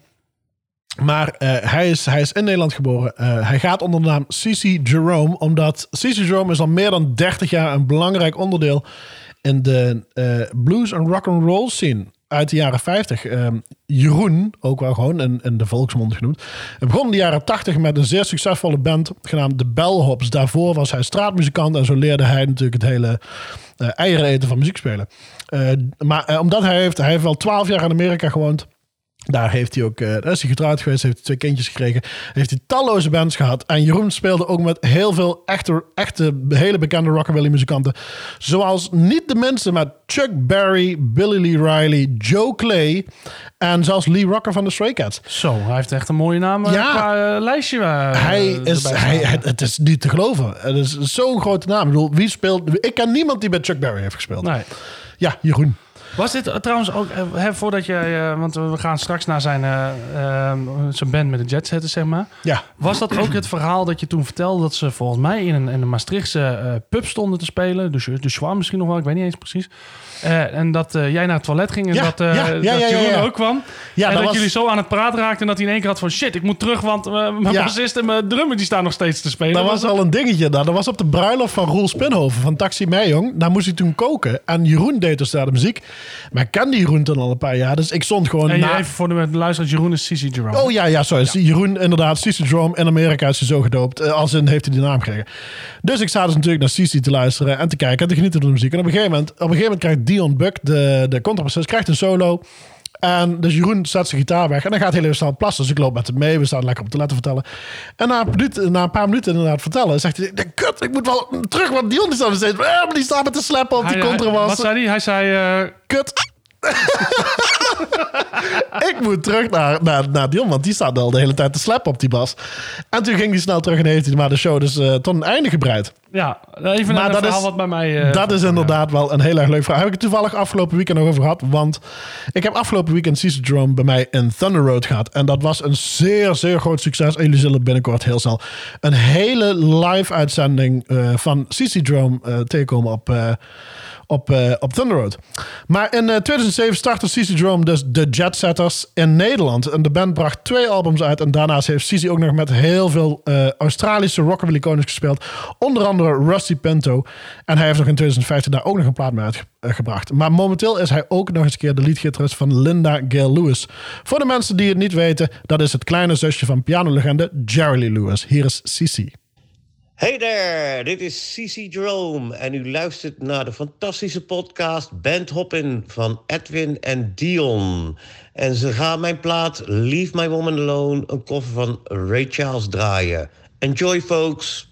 Maar eh, hij, is, hij is in Nederland geboren. Eh, hij gaat onder de naam CC Jerome. Omdat CC Jerome is al meer dan 30 jaar een belangrijk onderdeel in de eh, blues en rock and roll scene uit de jaren 50. Ehm, Jeroen, ook wel gewoon in, de volksmond genoemd. Begon in de jaren 80 met een zeer succesvolle band genaamd de Bellhops. Daarvoor was hij straatmuzikant en zo leerde hij natuurlijk het hele eieren eten van muziek spelen. Maar omdat hij heeft, hij heeft wel 12 jaar in Amerika gewoond. Daar heeft hij ook, daar is hij getrouwd geweest, heeft hij twee kindjes gekregen. Heeft hij talloze bands gehad. En Jeroen speelde ook met heel veel echte, echte hele bekende rockabilly muzikanten. Zoals niet de minste, maar Chuck Berry, Billy Lee Riley, Joe Clay. En zelfs Lee Rocker van de Stray Cats. Zo, hij heeft echt een mooie naam eh, Ja. qua eh, lijstje. eh, hij is, hij, het is niet te geloven. Het is zo'n grote naam. Ik bedoel, wie speelt... Ik ken niemand die bij Chuck Berry heeft gespeeld. Nee. Ja, Jeroen. Was dit eh, trouwens ook, eh, hè, voordat jij, eh, want we gaan straks naar zijn, zijn band met de zetten, zeg maar. Ja. Was dat ook het verhaal dat je toen vertelde dat ze volgens mij in een, in een Maastrichtse pub stonden te spelen? De, de Schwam misschien nog wel, ik weet niet eens precies. Eh, en dat eh, jij naar het toilet ging en Ja, dat, eh ja, ja, dat Jeroen ook kwam. Ja, en dat was- jullie zo aan het praten raakten en dat hij in één keer had van shit, ik moet terug, want mijn bassist en mijn drummer die staan nog steeds te spelen. Dat was al een dingetje. daar. Dat was op de bruiloft van Roel Spinhoven van Taxi Meijong. Daar moest hij toen koken. En Jeroen deed dus daar de muziek. Maar ik kende Jeroen toen al een paar jaar. Dus ik stond gewoon En na... even voor de luisteraars, Jeroen is Cici Jerome. Oh ja, ja, sorry. Jeroen, inderdaad. Cici Drum in Amerika is hij zo gedoopt. Als in heeft hij die naam gekregen. Dus ik sta dus natuurlijk naar Cici te luisteren en te kijken en te genieten van de muziek. En op een gegeven moment, op een gegeven moment krijgt Dion Buck, de, de contrabassist, krijgt een solo. En dus Jeroen zet zijn gitaar weg en dan gaat heel even snel plassen. Dus ik loop met hem mee. We staan lekker op te letten vertellen. En na een, minuut, na een paar minuten inderdaad vertellen, zegt hij... Kut, ik moet wel terug, want Dion staat nog steeds... Eh, die staat met de slappen op die contrabas. Wat zei hij? Hij zei... eh, Kut. ik moet terug naar, naar, naar Dion, want die staat al de hele tijd te slappen op die bas. En toen ging hij snel terug en heeft hij maar de show dus eh, tot een einde gebreid. Ja, even Maar een dat verhaal is- wat bij mij... eh, dat is inderdaad wel een heel erg leuk verhaal. Heb ik het toevallig afgelopen weekend nog over gehad. Want ik heb afgelopen weekend Caesar Drone bij mij in Thunder Road gehad. En dat was een zeer, zeer groot succes. En jullie zullen binnenkort heel snel een hele live uitzending eh, van CC Drone eh, tegenkomen op, op, eh, op Thunder Road. Maar in eh, 2007 startte CC Drone dus de Jet Setters in Nederland. En de band bracht twee albums uit. En daarnaast heeft CC ook nog met heel veel eh, Australische rockabilly gespeeld. Onder andere Rusty Pinto. En hij heeft nog in 2015 daar ook nog een plaat mee uitgebracht. Maar momenteel is hij ook nog eens een keer de leadgitarist van Linda Gail Lewis. Voor de mensen die het niet weten, dat is het kleine zusje van pianolegende Jerry Lewis. Hier is CC. Hey there, dit is Cici Jerome en u luistert naar de fantastische podcast Band Hoppin van Edwin en Dion. En ze gaan mijn plaat Leave My Woman Alone, een koffer van Ray Charles draaien. Enjoy folks!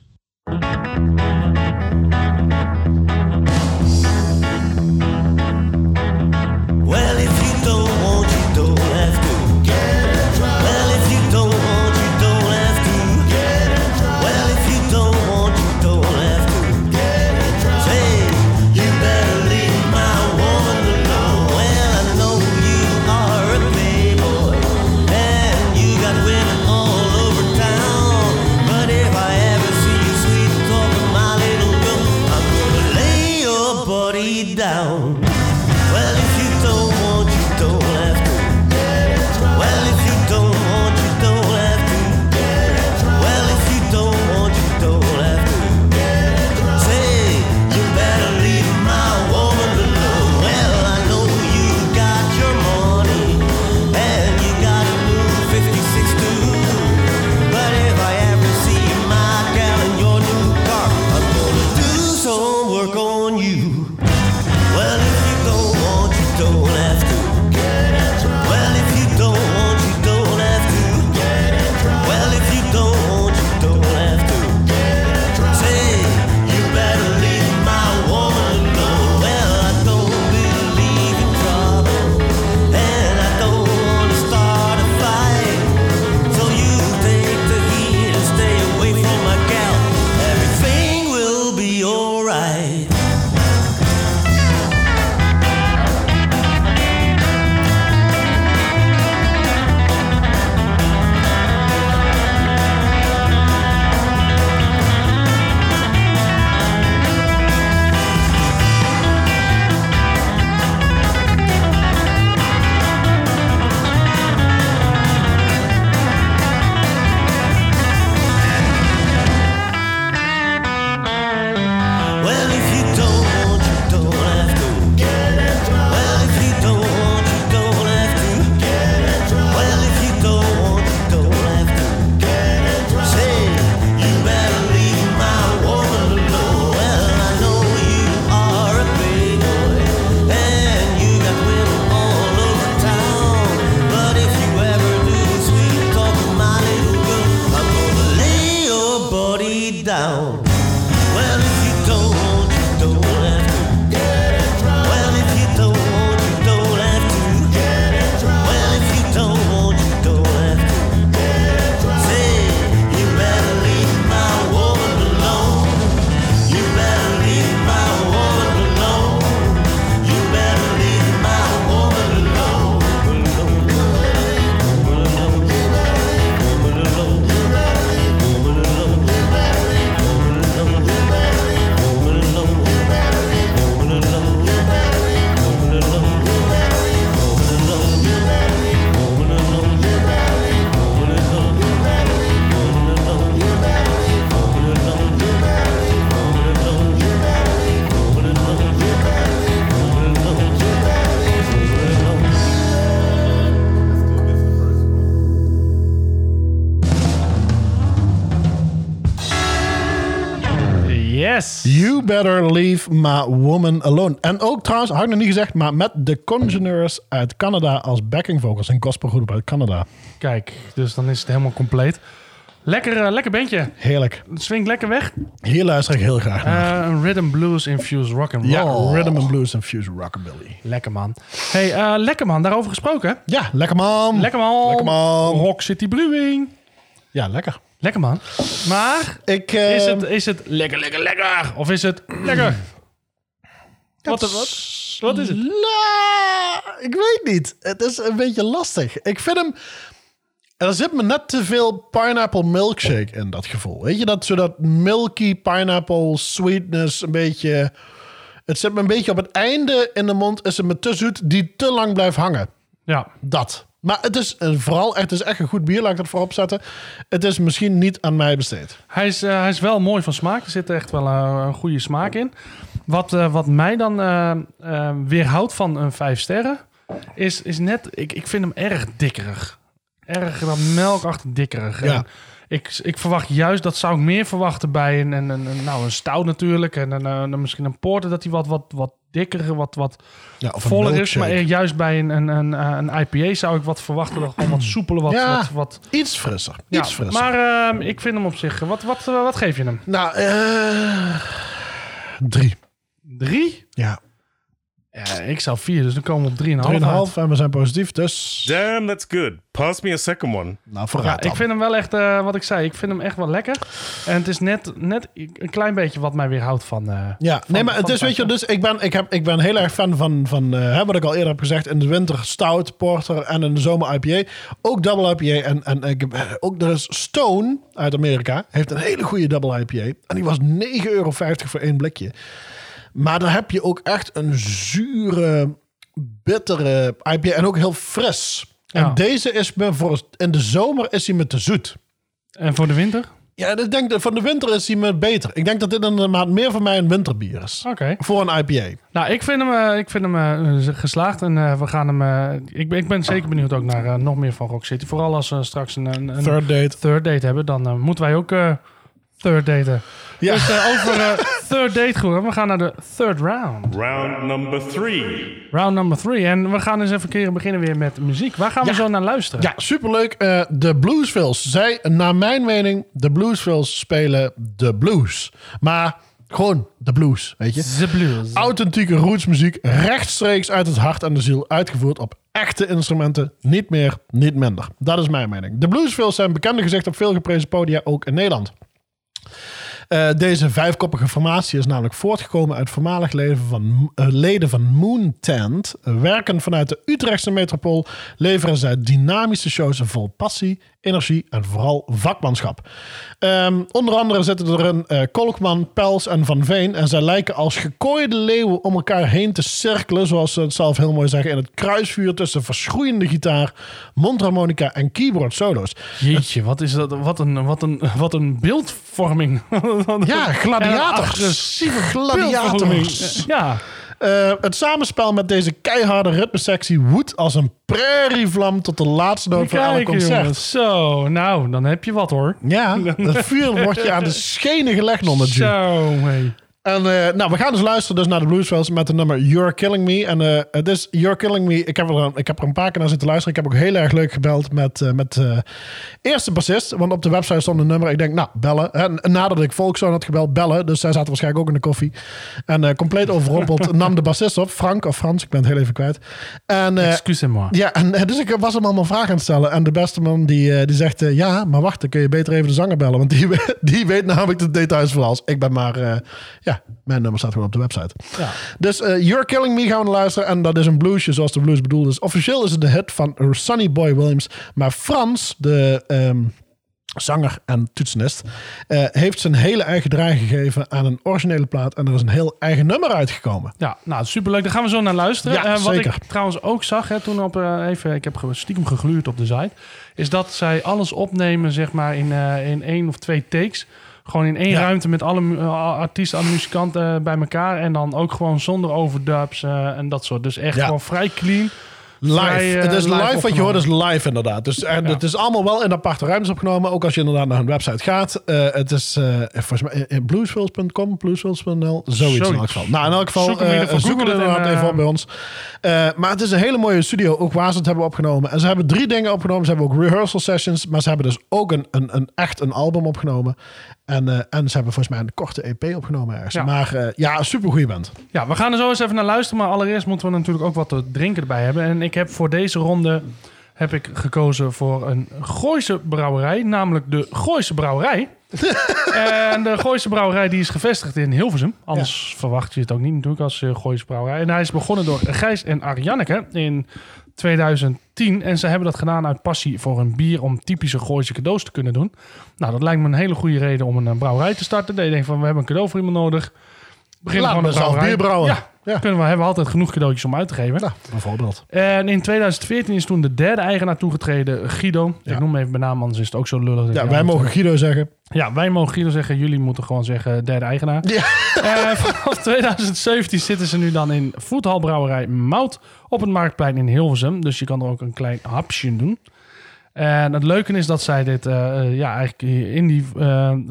Better Leave My Woman Alone. En ook trouwens, had ik nog niet gezegd, maar met de Congeners uit Canada als backing vocals. Een gospelgroep uit Canada. Kijk, dus dan is het helemaal compleet. Lekker, eh, lekker bandje. Heerlijk. Het swingt lekker weg. Hier luister ik heel graag naar. Een rhythm blues infused rock and roll. ja, Rhythm and Blues Infused Rockabilly. Lekker man. Hey, eh, lekker man. Daarover gesproken. Ja, lekker man. Lekker man. Lekker man. Rock City Brewing. Ja, lekker. Lekker man. Maar Ik, is het, is het lekker, lekker, lekker? Of is het lekker? Wat, wat, wat is het? La, ik weet niet. Het is een beetje lastig. Ik vind hem... Er zit me net te veel pineapple milkshake in dat gevoel. Weet je, dat zo dat milky pineapple sweetness een beetje... Het zit me een beetje op het einde in de mond. Is het me te zoet die te lang blijft hangen. Ja. Dat. Maar het is vooral echt, het is echt een goed bier, laat ik dat voorop zetten. Het is misschien niet aan mij besteed. Hij is, eh, hij is wel mooi van smaak. Er zit echt wel eh, een goede smaak in. Wat, eh, wat mij dan weerhoudt van een 5 sterren, is, is net, ik, ik vind hem erg dikkerig. Erg melkachtig dikkerig. Ja. En Ik, ik verwacht juist, dat zou ik meer verwachten bij een, een, een, nou, een stout natuurlijk. En een, een, misschien een porter, dat hij wat, wat, wat dikker, wat, wat Ja, voller is. Maar juist bij een, een, een, eh, een IPA zou ik wat verwachten. Dat gewoon wat soepeler, wat... Ja. wat, wat Iets frisser. ja, Iets frisser. maar ehm, ik vind hem op zich... Wat, wat, wat geef je hem? Nou, eh drie. Drie? Ja, Ja, ik zou vier, dus dan komen we op 3,5. 3,5 en we zijn positief, dus... Damn, that's good. Pass me a second one. Nou, Ja, vooruit dan. ik vind hem wel echt, eh, wat ik zei, ik vind hem echt wel lekker. En het is net, net een klein beetje wat mij weerhoudt van... eh, Ja, nee, maar van het is, weet je, dus ik ben, ik, heb, ik ben heel erg fan van, van eh, hè, wat ik al eerder heb gezegd, in de winter stout, porter en in de zomer IPA. Ook double IPA en, en ik heb, eh, ook er is Stone uit Amerika, heeft een hele goede double IPA. En die was 9,50 euro voor één blikje. Maar dan heb je ook echt een zure, bittere IPA en ook heel fris. En Ja. deze is me voor, in de zomer is hij me te zoet. En voor de winter? Ja, ik denk dat van de winter is hij me beter. Ik denk dat dit inderdaad meer voor mij een winterbier is. Oké. Voor een IPA. Nou, ik vind hem, eh, ik vind hem eh, geslaagd. En eh, we gaan hem... ik, ben, ik ben zeker benieuwd ook naar nog meer van Rock City. Vooral als we straks een, een, een Third date. third date hebben. Dan moeten wij ook third daten. Ja. Dus eh, over eh, third date goed. We gaan naar de third round. Round number three. Round number three. En we gaan eens even een keer beginnen weer met muziek. Waar gaan we Ja. zo naar luisteren? Ja, superleuk. Eh, de Bluesvilles. Zij, naar mijn mening, de Bluesvilles spelen de blues. Maar gewoon de blues, weet je. The Blues. Authentieke rootsmuziek, rechtstreeks uit het hart en de ziel, uitgevoerd op echte instrumenten. Niet meer, niet minder. Dat is mijn mening. De Bluesvilles zijn bekende gezicht op veel geprezen podia, ook in Nederland. Eh, deze vijfkoppige formatie is namelijk voortgekomen uit voormalig leven van, eh, leden van Moon Tent. Werken vanuit de Utrechtse metropool leveren zij dynamische shows vol passie, energie en vooral vakmanschap. Ehm, onder andere zitten erin eh Kolkman, Pels en Van Veen. En zij lijken als gekooide leeuwen om elkaar heen te cirkelen, zoals ze het zelf heel mooi zeggen, in het kruisvuur tussen verschroeiende gitaar, mondharmonica en keyboard solo's. Jeetje, wat is dat? Wat een, wat een, wat een beeldvorming. Ja, gladiators. Een agressieve Gladiators. Ja. Eh, het samenspel met deze keiharde ritmesectie woedt als een prairievlam tot de laatste noot van elk concert. jongens. Zo, nou, dan heb je wat hoor. Ja, het vuur wordt je aan de schenen gelegd, Nonnetje. Zo, hey. En eh, nou, we gaan dus luisteren dus naar de Bluesfells met de nummer You're Killing Me. En eh, het is You're Killing Me. Ik heb, er, een- ik heb er een paar keer naar zitten luisteren. Ik heb ook heel erg leuk gebeld met, eh met eerste bassist. Want op de website stond een nummer. Ik denk, nou, bellen. En nadat ik Volkszoon had gebeld, bellen. Dus zij zaten waarschijnlijk ook in de koffie. En compleet overrompeld nam de bassist op. Frank of Frans, ik ben het heel even kwijt. En, eh, Excusez-moi. ja, en dus ik was hem allemaal vragen aan het stellen. En de beste man die, die zegt... ja, maar wacht, dan kun je beter even de zanger bellen. Want die, die weet namelijk de details van alles. Ik ben maar... ja, mijn nummer staat gewoon op de website. Ja. Dus eh, You're Killing Me gaan we luisteren. En dat is een bluesje zoals de blues bedoeld is. Officieel is het de hit van Sonny Boy Williams. Maar Frans, de... ehm, zanger en toetsenist, eh, heeft zijn hele eigen draai gegeven aan een originele plaat. En er is een heel eigen nummer uitgekomen. Ja, nou, superleuk. Daar gaan we zo naar luisteren. Ja, Eh, wat zeker. ik trouwens ook zag, hè, toen op even, ik heb stiekem gegluurd op de site, is dat zij alles opnemen, zeg maar, in, in één of twee takes. Gewoon in één Ja. ruimte met alle eh, artiesten en muzikanten eh, bij elkaar. En dan ook gewoon zonder overdubs eh, en dat soort. Dus echt Ja. gewoon vrij clean. Live. vrij, eh, het is live, wat je hoort, is live inderdaad. Dus en Ja. het is allemaal wel in aparte ruimtes opgenomen. Ook als je inderdaad naar hun website gaat. Eh, het is eh, volgens mij in bluesfilms.nl, zoiets, in elk geval. Nou, in elk geval, Zoek hem zoek het inderdaad en, even op bij ons. Maar het is een hele mooie studio, ook waar ze het hebben opgenomen. En ze hebben drie dingen opgenomen. Ze hebben ook rehearsal sessions, maar ze hebben dus ook een, een, een echt een album opgenomen. En, en ze hebben volgens mij een korte EP opgenomen ergens. Ja. Maar ja, super goede band. Ja, we gaan er zo eens even naar luisteren. Maar allereerst moeten we natuurlijk ook wat te drinken erbij hebben. En ik heb voor deze ronde heb ik gekozen voor een Gooise brouwerij. Namelijk de Gooise Brouwerij. en de Gooise Brouwerij die is gevestigd in Hilversum. Anders verwacht je het ook niet natuurlijk als uh, Gooise Brouwerij. En hij is begonnen door Gijs en Arjanneke in 2010. En ze hebben dat gedaan uit passie voor een bier om typische Gooise cadeaus te kunnen doen. Nou, dat lijkt me een hele goede reden om een eh, brouwerij te starten. Dat je denkt van, we hebben een cadeau voor iemand nodig. Begin Laten gewoon een zelf brouwerij. bier brouwen. Ja, Ja. Kunnen we hebben altijd genoeg cadeautjes om uit te geven. Nou, bijvoorbeeld. En in 2014 is toen de derde eigenaar toegetreden, Guido. Ja. Ik noem hem even bij naam, anders is het ook zo lullig. Ja, wij mogen Guido zeggen. Ja, wij mogen Guido zeggen. Jullie moeten gewoon zeggen derde eigenaar. Ja. Eh, vanaf 2017 zitten ze nu dan in voethalbrouwerij Mout op het Marktplein in Hilversum. Dus je kan er ook een klein hapje doen. En het leuke is dat zij dit, eh, eh, ja, eigenlijk in die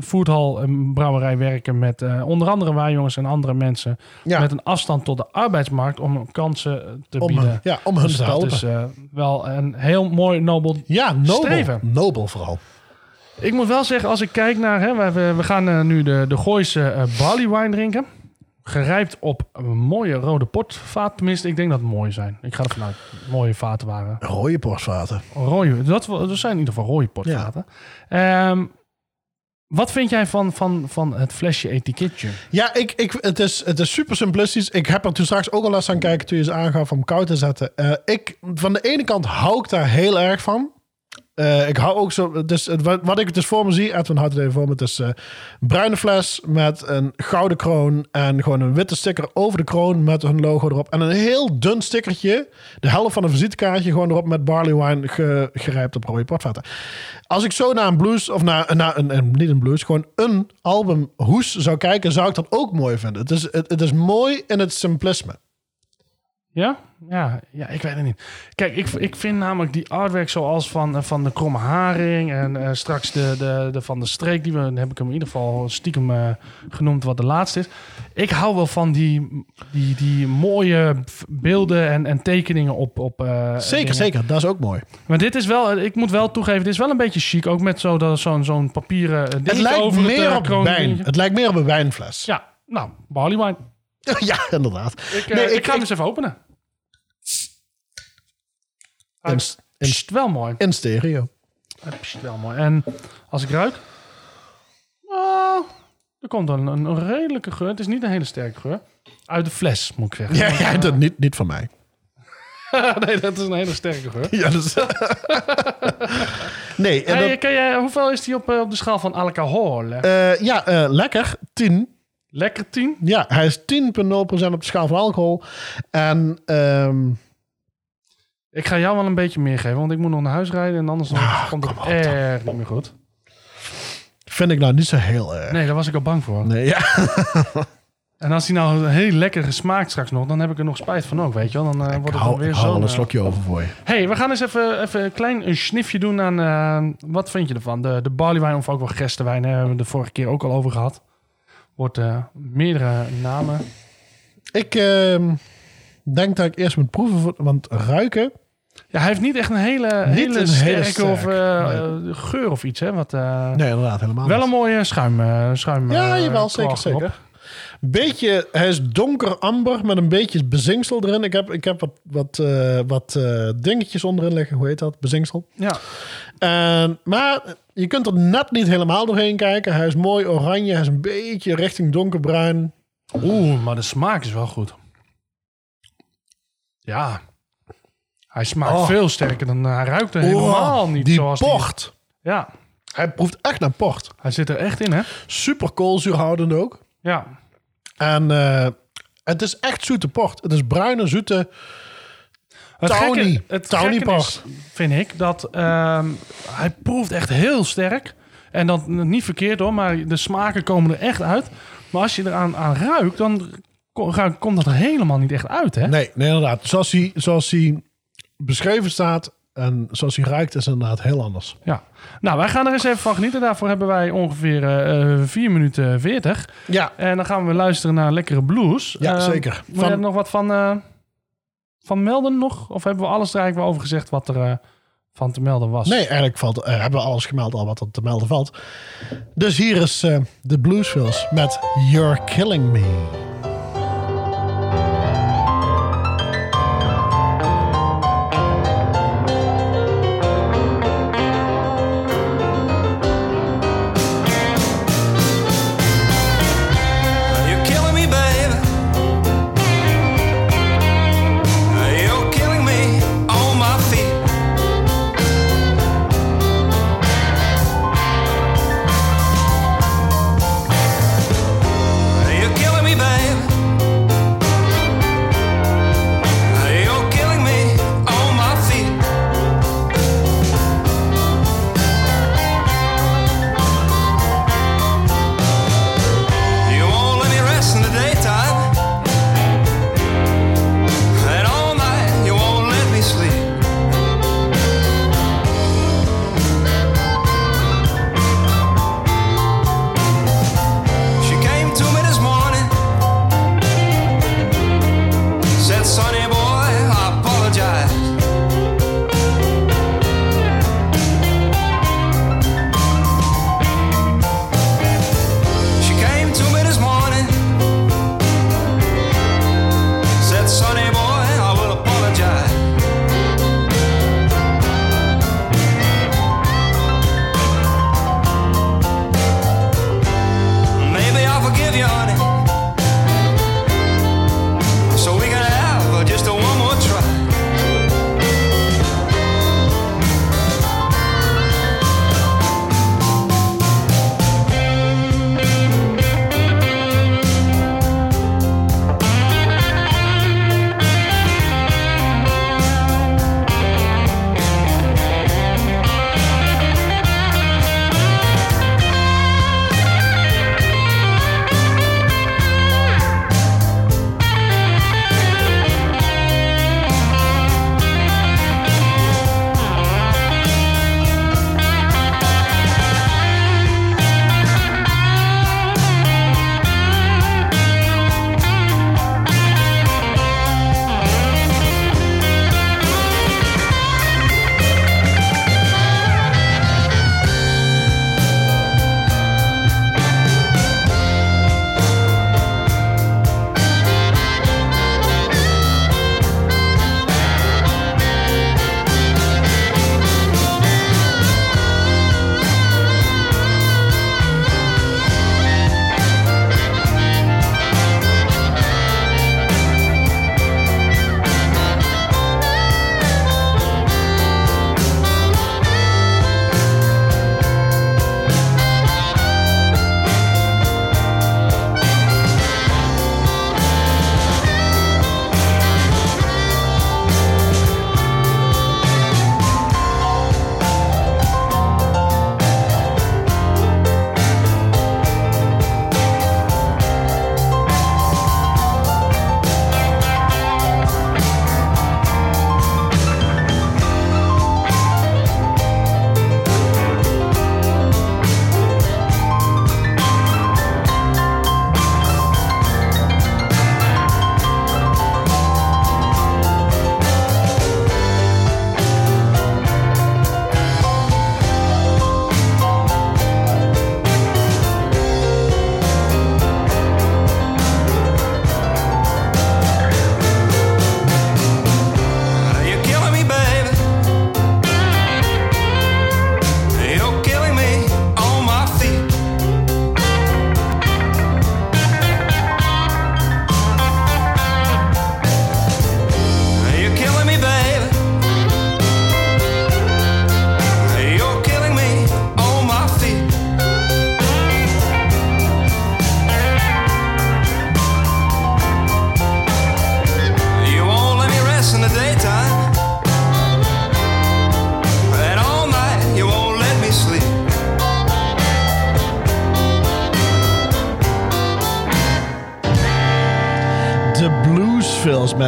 foodhal eh, brouwerij werken met onder andere wij jongens en andere mensen. Ja. Met een afstand tot de arbeidsmarkt om kansen te Om, bieden. ja, om hun Dus te dat helpen. is wel een heel mooi nobel. ja, nobel. streven. Nobel vooral. Ik moet wel zeggen, als ik kijk naar... Hè, we, we- gaan nu de, de Gooise barley wine drinken. Gerijpt op een mooie rode portvaat. Tenminste, ik denk dat het mooi zijn. Ik ga ervan uit. Mooie vaten waren. Rode portvaten. Rode, dat, zijn in ieder geval rode portvaten. Ehm, wat vind jij van, van, van het flesje etiketje? Ja, ik, ik, het, is, het is super simplistisch. Ik heb er toen straks ook al eens aan kijken toen je ze aangaf om koud te zetten. Eh, ik, van de ene kant hou ik daar heel erg van. Eh, ik hou ook zo. Dus wat, wat ik dus voor me zie, Edwin houdt het even voor me. Het is eh, bruine fles met een gouden kroon. En gewoon een witte sticker over de kroon met hun logo erop. En een heel dun stickertje. De helft van een visitekaartje gewoon erop met barley wine ge, gerijpt op rode portvaten. Als ik zo naar een blues, of naar, naar een, een- niet een blues, gewoon een album hoes zou kijken, zou ik dat ook mooi vinden. Het is, het, het is mooi in het simplisme. Ja? Ja, ja ik weet het niet. Kijk, ik, ik vind namelijk die artwork zoals van, eh, van de Kromme Haring... en eh, straks de, de, de van de Streek... die we, dan heb ik hem in ieder geval stiekem eh, genoemd wat de laatste is. Ik hou wel van die, die, die mooie beelden en, en tekeningen op... op Zeker, dingen. zeker. Dat is ook mooi. Maar dit is wel, ik moet wel toegeven, dit is wel een beetje chic. Ook met zo, dat- zo'n zo'n papieren Het lijkt over meer op wijn. Het lijkt meer op een wijnfles. Ja, nou, barley wine. ja inderdaad. Ik, Nee, ik, ik- ga hem eens even openen. In, In, in, wel mooi. in stereo. Het pst, wel mooi. En als ik ruik... ah, er komt een, een, een redelijke geur. Het is niet een hele sterke geur. Uit de fles, moet ik zeggen. Ja, Want, ja dat niet, niet van mij. nee, dat is een hele sterke geur. Ja, dus, nee, en Hey, dat- ken jij, hoeveel is die op, eh, op de schaal van alcohol? eh, ja, eh, lekker. 10. Lekker 10? Ja, hij is 10,0% op de schaal van alcohol. En ehm, Ik ga jou wel een beetje meer geven, want ik moet nog naar huis rijden. En anders dan komt het erg niet meer goed. vind ik nou niet zo heel erg. Nee, daar was ik al bang voor. Nee, ja. En als die nou heel lekker gesmaakt straks nog, dan heb ik er nog spijt van ook, weet je wel. Dan eh, wordt Ik het hou, dan weer zo. een slokje over voor je. hey, we gaan eens even, even een klein een snifje doen aan... eh, wat vind je ervan? De, de barleywijn of ook wel gerstewijn, hè, hebben we de vorige keer ook al over gehad. Wordt eh, meerdere namen. Ik ehm, denk dat ik eerst moet proeven, want ruiken... Ja, hij heeft niet echt een hele, Niet hele een sterke hele sterk, of eh, nee. geur of iets, hè. Wat, eh, Nee, inderdaad, helemaal wel niet. een mooie schuim. eh, schuim Ja, jawel, zeker, zeker. Beetje, hij is donker amber met een beetje bezinksel erin. Ik heb, ik heb wat, wat, wat dingetjes onderin liggen. Hoe heet dat? Bezinksel. Ja, En, maar je kunt er net niet helemaal doorheen kijken. Hij is mooi oranje. Hij is een beetje richting donkerbruin. Oeh, maar de smaak is wel goed. Ja. Hij smaakt Oh. veel sterker dan hij ruikt er helemaal Oh, niet die zoals die- port. Ja, Hij proeft echt naar port. hij zit er echt in, hè? Super koolzuurhoudend ook. Ja. En eh, het is echt zoete port. Het is bruine, zoete... Het Tawny. gekke, het Tawny gekke is, vind ik, dat ehm, hij proeft echt heel sterk. En dat niet verkeerd hoor, maar de smaken komen er echt uit. Maar als je eraan aan ruikt, dan komt dat er helemaal niet echt uit, hè? Nee, nee inderdaad. Zoals hij, zoals hij beschreven staat en zoals hij ruikt is inderdaad heel anders. Ja. Nou, wij gaan er eens even van genieten. Daarvoor hebben wij ongeveer eh 4 minuten 40. Ja, En dan gaan we luisteren naar lekkere blues. Ja, Eh, zeker. Moet jij Van- er nog wat van, eh, van melden nog? Of hebben we alles er eigenlijk wel over gezegd wat er eh, van te melden was? nee, eigenlijk valt, eh, hebben we alles gemeld al wat er te melden valt. Dus hier is eh, de Bluesfills met You're Killing Me.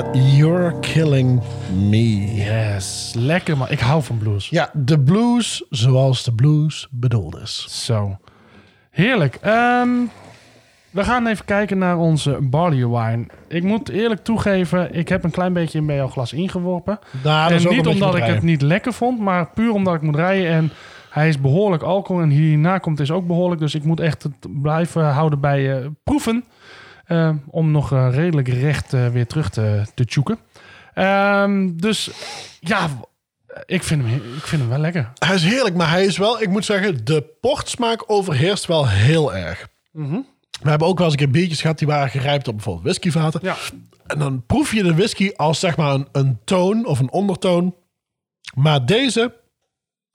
Met You're Killing Me. Yes, lekker man. Ik hou van blues. Ja, de blues zoals de blues bedoeld is. Zo. Heerlijk. Ehm, we gaan even kijken naar onze barley wine. Ik moet eerlijk toegeven, ik heb een klein beetje in bij jouw glas ingeworpen. Nou, en niet omdat ik het niet lekker vond, maar puur omdat ik moet rijden. En hij is behoorlijk alcohol en hierna komt is ook behoorlijk. Dus ik moet echt het blijven houden bij eh, proeven. Eh, om nog eh, redelijk recht eh, weer terug te, te tjoeken. Ehm, dus ja, ik vind, hem, ik vind hem wel lekker. Hij is heerlijk, maar hij is wel, ik moet zeggen, de portsmaak overheerst wel heel erg. We hebben ook wel eens een keer biertjes gehad die waren gerijpt op bijvoorbeeld whiskyvaten. Ja. En dan proef je de whisky als zeg maar een, een toon of een ondertoon. Maar deze,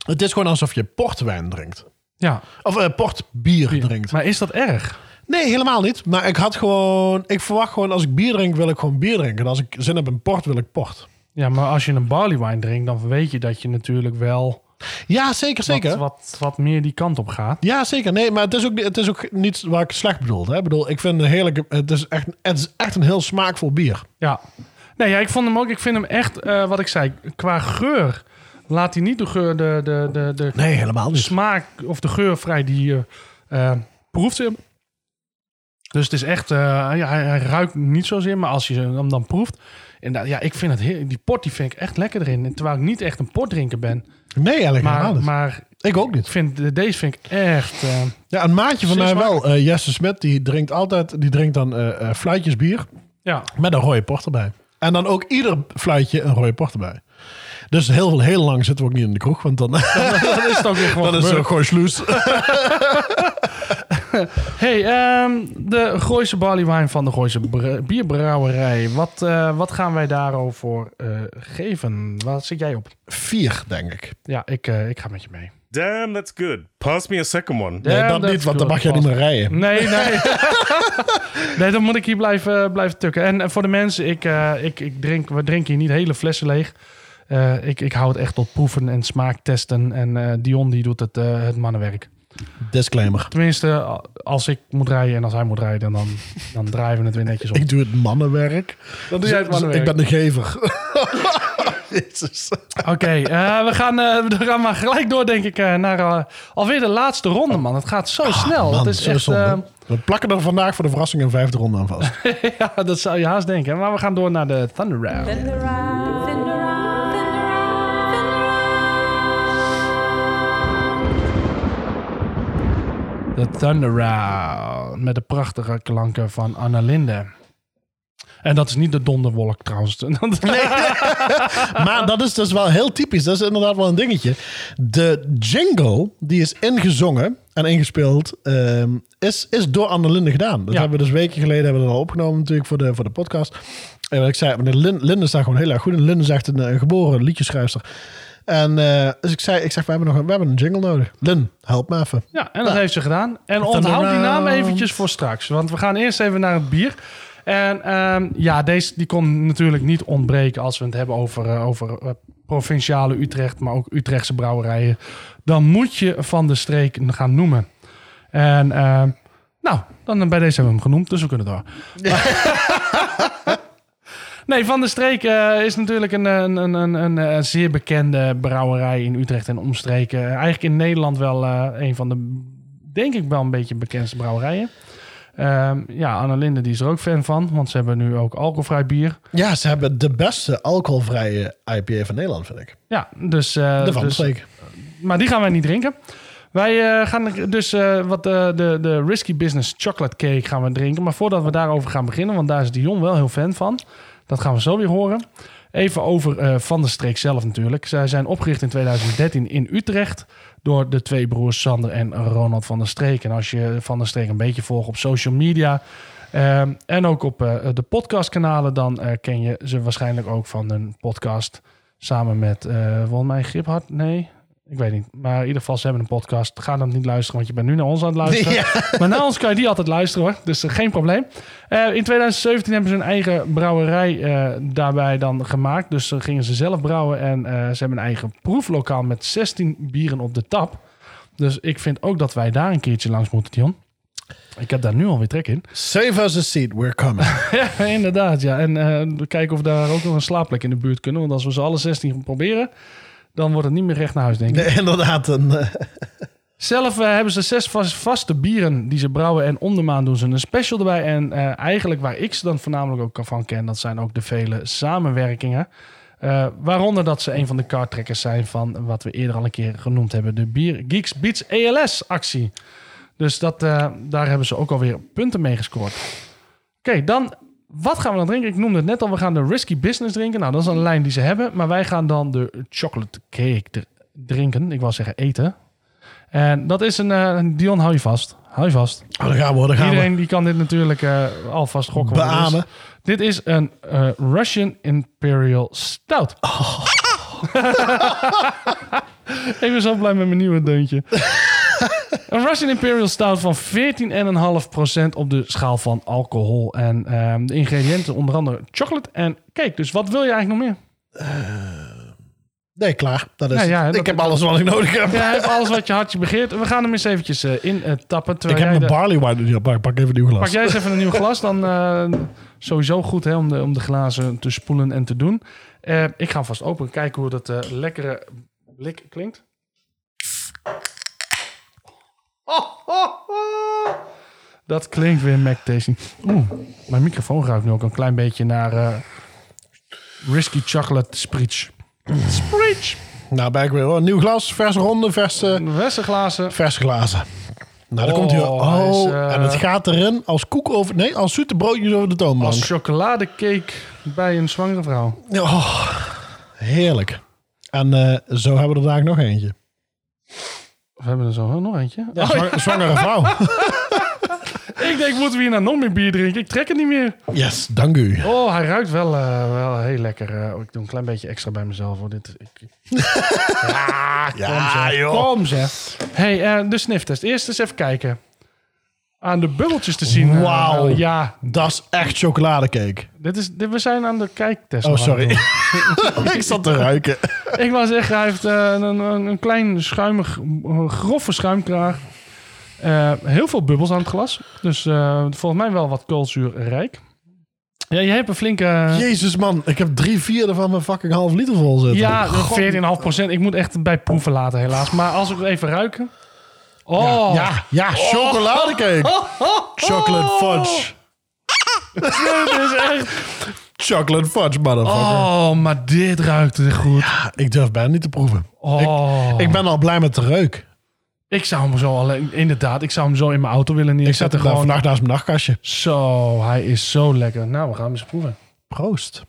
het is gewoon alsof je portwijn drinkt. Ja, Of eh, portbier drinkt. maar is dat erg? Nee, helemaal niet. Maar ik had gewoon, ik verwacht gewoon als ik bier drink, wil ik gewoon bier drinken. En als ik zin heb in port, wil ik port. Ja, maar als je een barley wine drinkt, dan weet je dat je natuurlijk wel Ja, zeker, zeker. Wat, wat, wat meer die kant op gaat. Ja, zeker. Nee, maar het is ook, het is ook niet waar ik slecht bedoel. Hè? Ik bedoel, ik vind een heerlijke, het is echt, het is echt een heel smaakvol bier. Ja. Nee, ja, ik vond hem ook. Ik vind hem echt, eh, wat ik zei, qua geur laat hij niet de geur, de, de, de, de Nee, helemaal niet. smaak of de geur vrij die je eh, proeft. Dus het is echt, eh, ja, hij, hij ruikt niet zozeer, maar als je hem dan proeft. En ja, ik vind het heel, die port die vind ik echt lekker erin. Terwijl ik niet echt een portdrinker ben. Nee, eigenlijk helemaal Maar, niet. maar ik ook niet. vind, deze vind ik echt. eh, Ja, een maatje van mij wel, eh, Jesse Smit, die drinkt altijd, die drinkt dan fluitjes bier ja, met een rode port erbij. En dan ook ieder fluitje een rode port erbij. Dus heel, heel lang zitten we ook niet in de kroeg, want dan, dan is het ook weer gewoon dan is het gooi. Hey, ehm, de Gooise barley wine van de Gooise Br- bierbrouwerij. Wat, eh, wat gaan wij daarover eh, geven? Wat zit jij op? Vier, denk ik. Ja, ik, eh, ik ga met je mee. Damn, that's good. Pass me a second one. Nee, dat niet, want dan mag jij niet meer rijden. Nee, nee. nee, dan moet ik hier blijven, blijven tukken. En, voor de mensen, ik, eh, ik, ik drink, we drinken hier niet hele flessen leeg. Eh, ik, ik hou het echt tot proeven en smaaktesten. En eh, Dion die doet het, eh, het mannenwerk. Disclaimer. Tenminste, als ik moet rijden en als hij moet rijden, dan, dan draaien we het weer netjes op. Ik doe het mannenwerk. Dan doe jij het mannenwerk. Ik ben de gever. Oké, eh, we, gaan, eh, we gaan maar gelijk door, denk ik, eh, naar eh, alweer de laatste ronde, man. Het gaat zo snel. Man, het is zo echt, zonde. eh, We plakken er vandaag voor de verrassing een vijfde ronde aan vast. ja, dat zou je haast denken. Maar we gaan door naar de Thunder Round. De Thunder Round. Met de prachtige klanken van Anna Linde. En dat is niet de donderwolk trouwens. maar dat is dus wel heel typisch. Dat is inderdaad wel een dingetje. De jingle, die is ingezongen en ingespeeld, ehm, is, is door Anne Linde gedaan. Dat Ja. hebben we dus weken geleden hebben we dat al opgenomen natuurlijk voor de, voor de podcast. En wat ik zei, meneer Lin- Linde staat gewoon heel erg goed. En Linde is echt een, een geboren liedjeschrijfster. En eh, dus ik zei, ik zeg, we hebben nog een, we hebben een jingle nodig. Lin, help me even. Ja, en dat heeft ze gedaan. En onthoud die naam eventjes voor straks. Want we gaan eerst even naar het bier. En ehm, ja, deze die kon natuurlijk niet ontbreken als we het hebben over, eh, over eh, provinciale Utrecht, maar ook Utrechtse brouwerijen. Dan moet je van de streek gaan noemen. En ehm, nou, dan bij deze hebben we hem genoemd, dus we kunnen door. Nee, Van der Streek eh, is natuurlijk een, een, een, een, een, eh, zeer bekende brouwerij in Utrecht en omstreken. Eh, Eigenlijk in Nederland wel eh, een van de, denk ik wel een beetje bekendste brouwerijen. Ehm, ja, Anne Linde die is er ook fan van, want ze hebben nu ook alcoholvrij bier. Ja, ze hebben de beste alcoholvrije IPA van Nederland, vind ik. Ja, dus... eh, De Van der dus- Streek. maar die gaan wij niet drinken. Wij eh, gaan dus eh, wat eh, de, de Risky Business Chocolate Cake gaan we drinken. Maar voordat we daarover gaan beginnen, want daar is Dion wel heel fan van. Dat gaan we zo weer horen. Even over eh, Van der Streek zelf natuurlijk. Zij zijn opgericht in 2013 in Utrecht door de twee broers Sander en Ronald van der Streek. En als je Van der Streek een beetje volgt op social media ehm, en ook op eh, de podcastkanalen, dan eh, ken je ze waarschijnlijk ook van een podcast samen met, volgens mij Griphart, nee... Ik weet niet. Maar in ieder geval, ze hebben een podcast. Ga dan niet luisteren, want je bent nu naar ons aan het luisteren. Maar naar ons kan je die altijd luisteren hoor. Dus eh, geen probleem. Eh, in 2017 hebben ze een eigen brouwerij eh, daarbij dan gemaakt. Dus eh, gingen ze zelf brouwen. En ze hebben een eigen proeflokaal met 16 bieren op de tap. Dus ik vind ook dat wij daar een keertje langs moeten, Dion. Ik heb daar nu alweer trek in. Save us a seat, we're coming. Ja, inderdaad. Ja. En we kijken of we daar ook nog een slaapplek in de buurt kunnen. Want als we ze alle 16 gaan proberen, dan wordt het niet meer recht naar huis, denk ik. Nee, inderdaad. Een, eh, Zelf eh, hebben ze zes vas- vaste bieren die ze brouwen. En om de maand doen ze een special erbij. En eh, eigenlijk waar ik ze dan voornamelijk ook van ken, dat zijn ook de vele samenwerkingen. Eh, waaronder dat ze een van de kaarttrekkers zijn van wat we eerder al een keer genoemd hebben. De Bier Geeks Beats ALS actie. Dus dat, daar hebben ze ook alweer punten mee gescoord. Oké, dan wat gaan we dan drinken? Ik noemde het net al, we gaan de Risky Business drinken. Nou, dat is een lijn die ze hebben. Maar wij gaan dan de chocolate cake dr- drinken. Ik wou zeggen eten. En dat is een... eh, Dion, hou je vast. Hou je vast. oh, daar gaan we, daar gaan Iedereen die kan dit natuurlijk eh, alvast gokken. is. Beamen. Dit is een eh, Russian Imperial Stout. ik ben zo blij met mijn nieuwe deuntje. een Russian Imperial Stout van 14,5% op de schaal van alcohol. En ehm, de ingrediënten onder andere chocolate en cake. Dus wat wil je eigenlijk nog meer? Nee, klaar. Dat is Ja, ja, het. dat- ik heb alles wat ik nodig heb. Ja, je hebt alles wat je hartje begeert. We gaan hem eens eventjes eh, in eh, tappen. ik heb de- barley wine. Ja, pak, pak even een nieuw glas. Pak jij eens even een nieuw glas. Dan eh, sowieso goed hè, om, de, om de glazen te spoelen en te doen. Eh, ik ga vast open kijken hoe dat eh, lekkere blik klinkt. Oh, oh, oh. Dat klinkt weer Mac Tasting. Oeh, mijn microfoon ruikt nu ook een klein beetje naar eh, Risky Chocolate Spritz. Spritz. Nou, ben ik weer. hoor. Nieuw glas, verse ronde, verse, Verse glazen. verse glazen. Nou, daar Oh, komt hij. is, Oh, eh, en het gaat erin als koek over... Nee, als zoete broodjes over de toonbank. Als chocoladecake bij een zwangere vrouw. Oh, heerlijk. En eh, zo hebben we er daar nog eentje. We hebben er zo nog eentje. Ja, zwang- zwangere vrouw. Ik denk, moeten we hier nou nog meer bier drinken? Ik trek het niet meer. Yes, dank u. Oh, hij ruikt wel, eh, wel heel lekker. Eh, ik doe een klein beetje extra bij mezelf. Hoor. Dit, ik... ja, kom Ja, joh. Kom zeg. hey, eh, de sniftest. Eerst eens even kijken. Aan de bubbeltjes te zien. eh, Wauw. ja, Dat is echt chocoladecake. dit is, dit, we zijn aan de kijktest. Oh, sorry. ik zat te ruiken. Ik wou zeggen, hij heeft eh, een, een, een klein schuimig, grove schuimkraag. Eh, heel veel bubbels aan het glas. Dus volgens mij wel wat koolzuurrijk. Ja, je hebt een flinke... Jezus man, ik heb drie vierde van mijn fucking half liter vol zitten. Ja, God. 14,5 procent. Ik moet echt bij proeven laten, helaas. Maar als ik even ruiken. Oh, Ja, ja, chocoladecake. Chocolate fudge. dit is echt. Chocolate fudge, motherfucker. Oh, maar dit ruikt er goed. Ik durf bijna niet te proeven. Oh, Ik ben al blij met de reuk. ik zou hem zo alleen. Inderdaad, ik zou hem zo in mijn auto willen Ik zet neerzetten. hem gewoon. vannacht naast mijn nachtkastje. Zo, hij is zo lekker. Nou, we gaan hem eens proeven. Proost.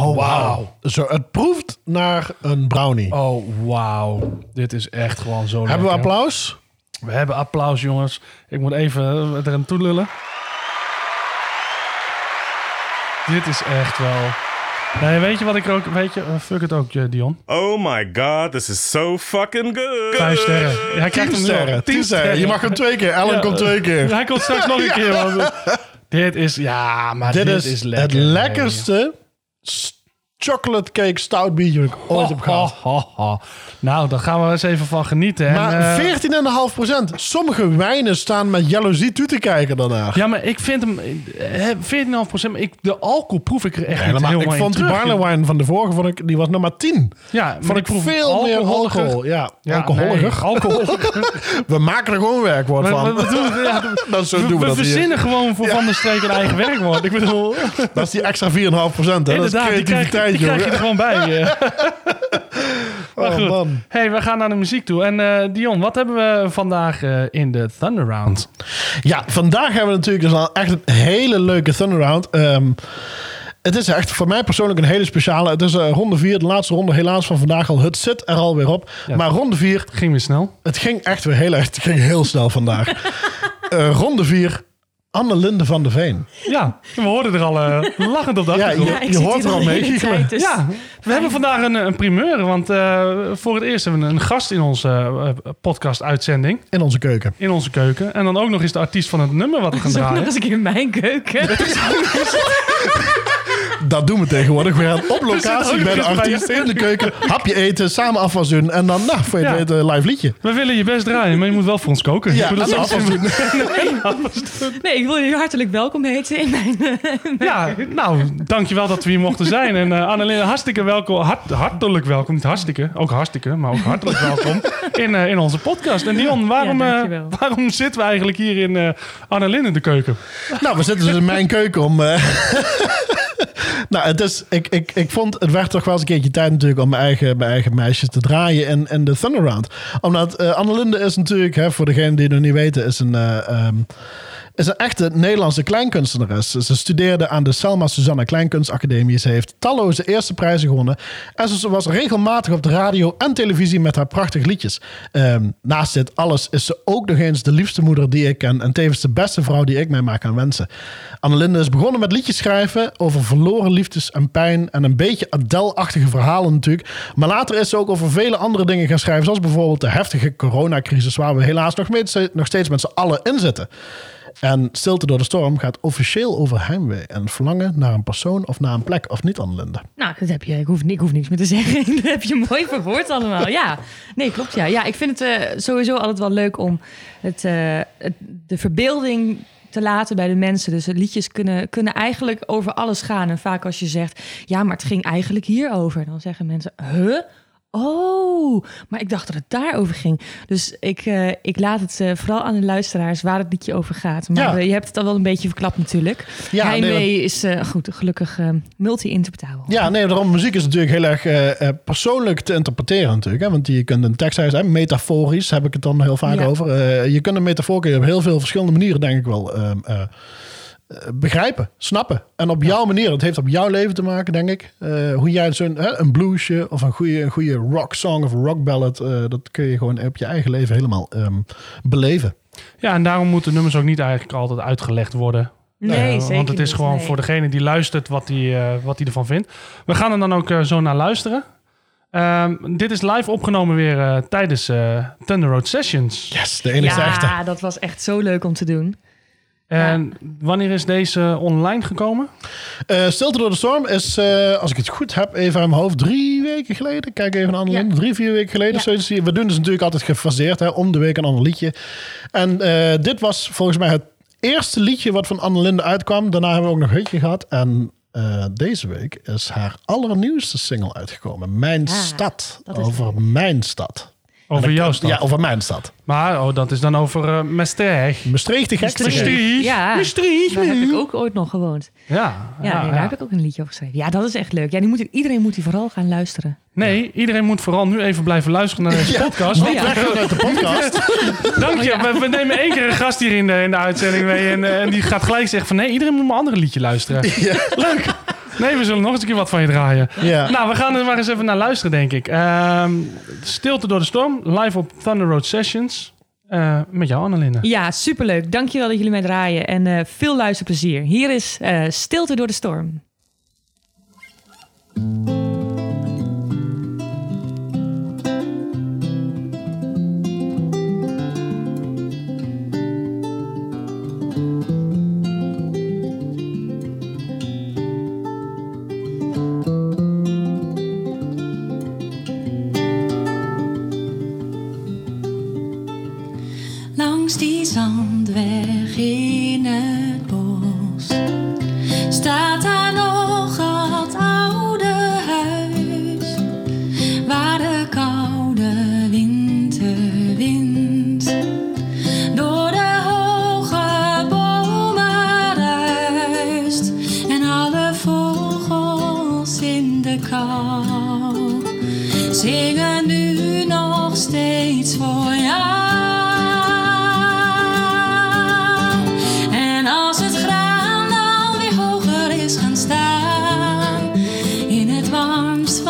Oh, wauw. Zo, het proeft naar een brownie. Oh, wauw. Dit is echt gewoon zo Hebben we applaus? We hebben applaus, jongens. Ik moet even er aan toe lullen. Dit is echt wel... Nee, weet je wat ik er ook... Weet je, eh, fuck het ook, eh, Dion. Oh my god, this is so fucking good. Vijf sterren. Ja, hij krijgt Tien hem sterren. Tien sterren. Je mag hem twee keer. Ellen Ja. komt twee keer. Hij komt straks nog een keer. Want, dit is... Ja, maar dit, Dit is, lekker. het lekkerste s- chocolate cake stout biertje dat ik ooit heb gehad. Ho, ho, ho. Nou, daar gaan we eens even van genieten. En, Maar eh, 14,5 procent. Sommige wijnen staan met jaloezie toe te kijken daarnaar. Ja, maar ik vind hem... eh, 14,5 procent. Ik, de alcohol proef ik er echt niet Helemaal. Ik vond die terug. barley wine van de vorige, vond ik, die was nog maar 10. Ja, maar Vond ik proef veel meer alcohol. Ja, Ja, alcoholiger. nee, alcoholiger. We maken er gewoon werkwoord We, van. we, we doen, ja, we, dat zo doen we, we dat hier. verzinnen gewoon voor Van der Streek een eigen werkwoord. Ik bedoel, Dat is die extra 4,5 procent. Dat is inderdaad, die creativiteit, die krijg je er gewoon bij. eh. Maar Oh, goed. man. hey, we gaan naar de muziek toe. En eh, Dion, wat hebben we vandaag eh, in de Thunder Round? Ja, vandaag hebben we natuurlijk dus al echt een hele leuke Thunder Round. Ehm, het is echt voor mij persoonlijk een hele speciale. Het is ronde 4, de laatste ronde helaas van vandaag al. Het zit er alweer op. Ja. Maar ronde 4, Ging weer snel. het ging echt weer heel erg. Het ging heel snel vandaag. Ronde 4, Anne-Linde van de Veen. Ja, we hoorden er al eh, lachend op de Ja, achtergrond. je, Ja, je hoort er al meegiechelen. tijd, dus- Ja, we hebben vandaag een, een primeur. Want eh, voor het eerst hebben we een gast in onze eh, podcast-uitzending. In onze keuken. In onze keuken. En dan ook nog eens de artiest van het nummer wat we gaan Dat is ook nog draaien. eens een keer in mijn keuken. Dat doen we tegenwoordig. We gaan op locatie bij de artiest in de keuken. Hapje eten, samen afwas doen. En dan, nou, voor je Ja. het live liedje. We willen je best draaien, maar je moet wel voor ons koken. Ja, dat is afwas doen. Nee, ik wil jullie hartelijk welkom heten in mijn... Ja, nou, dankjewel dat we hier mochten zijn. En uh, Annelien, hartstikke welkom. Hart, hartelijk welkom. Niet hartstikke, ook hartstikke, maar ook hartelijk welkom in, eh, in onze podcast. En Dion, waarom, Ja, eh, waarom zitten we eigenlijk hier in eh Annelien in de keuken? Nou, we zitten dus in mijn keuken om... nou, het is... Ik, ik, ik vond... Het werd toch wel eens een keertje tijd natuurlijk om mijn eigen, mijn eigen meisjes te draaien in, in de Thunderround. Omdat eh Annelinde is natuurlijk, hè, voor degenen die het nog niet weten, is een... eh, ehm, is een echte Nederlandse kleinkunstenares. Ze studeerde aan de Selma Susanna Kleinkunstacademie. Ze heeft talloze eerste prijzen gewonnen. En ze was regelmatig op de radio en televisie met haar prachtige liedjes. Ehm, naast dit alles is ze ook nog eens de liefste moeder die ik ken. En tevens de beste vrouw die ik mij maar kan wensen. Annelinde is begonnen met liedjes schrijven over verloren liefdes en pijn. En een beetje Adele-achtige verhalen natuurlijk. Maar later is ze ook over vele andere dingen gaan schrijven. Zoals bijvoorbeeld de heftige coronacrisis. Waar we helaas nog, mee, nog steeds met z'n allen in zitten. En Stilte door de Storm gaat officieel over heimwee en verlangen naar een persoon of naar een plek, of niet, Annelinde? Nou, dat heb je, ik, hoef, ik hoef niks meer te zeggen. Dat heb je mooi verwoord allemaal. Ja, nee, klopt. Ja, ja ik vind het eh, sowieso altijd wel leuk om het, eh, het- de verbeelding te laten bij de mensen. Dus liedjes kunnen, kunnen eigenlijk over alles gaan. En vaak als je zegt, ja, maar het ging eigenlijk hierover. Dan zeggen mensen, huh? Oh, maar ik dacht dat het daarover ging. Dus ik, eh, ik laat het eh, vooral aan de luisteraars waar het liedje over gaat. Maar Ja. je hebt het al wel een beetje verklapt natuurlijk. Ja, Heimwee nee, is eh, goed, gelukkig multi-interpretabel. Ja, nee, daarom muziek is natuurlijk heel erg persoonlijk te interpreteren natuurlijk. Hè? Want je kunt een tekst zeggen, metaforisch heb ik het dan heel vaak Ja. over. Je kunt een metafoor kun je op heel veel verschillende manieren denk ik wel begrijpen, snappen. En op jouw manier, het heeft op jouw leven te maken denk ik. Eh, hoe jij zo'n hè, een bluesje of een goede, een goede rock song of een rock ballad, eh, dat kun je gewoon op je eigen leven helemaal ehm, beleven. Ja, en daarom moeten nummers ook niet eigenlijk altijd uitgelegd worden. Nee, Eh, zeker Want het is niet, gewoon nee. voor degene die luistert wat hij eh, wat die ervan vindt. We gaan er dan ook eh, zo naar luisteren. Ehm, dit is live opgenomen weer eh, tijdens eh Thunder Road Sessions. Yes, de enige echte. Ja, dat was echt zo leuk om te doen. En wanneer is deze online gekomen? Eh, Stilte door de Storm is, eh, als ik het goed heb, even aan mijn hoofd, drie weken geleden. Kijk even aan de Ja. link. Drie, vier weken geleden. Ja. Zoiets. We doen dus natuurlijk altijd gefaseerd, hè, om de week een ander liedje. En eh, dit was volgens mij het eerste liedje wat van Annelinde uitkwam. Daarna hebben we ook nog een hitje gehad. En eh, deze week is haar allernieuwste single uitgekomen. Mijn Ja, stad. Over mijn stad. Over jouw stad. Ja, over mijn stad. Maar oh, dat is dan over eh Maastricht. Maastricht, de gekste. Maastricht. Ja. Maastricht. Daar heb ik ook ooit nog gewoond. Ja, Ja, ja, nee, ja. daar heb ik ook een liedje over geschreven. Ja, dat is echt leuk. Ja, die moet, iedereen moet die vooral gaan luisteren. Nee, iedereen moet vooral nu even blijven luisteren naar deze podcast. Oh, Want, ja. Weggaan uit de podcast. Dank je. We, we nemen één keer een gast hier in de, in de uitzending mee. En, eh, en die gaat gelijk zeggen van... Nee, iedereen moet mijn andere liedje luisteren. Leuk. Nee, we zullen nog eens een keer wat van je draaien. ja. Nou, we gaan er maar eens even naar luisteren, denk ik. Ehm, Stilte door de storm. Live op Thunder Road Sessions. Eh, met jou, Annelinde. Ja, superleuk. Dankjewel dat jullie mij draaien. En eh, veel luisterplezier. Hier is eh, Stilte door de Storm.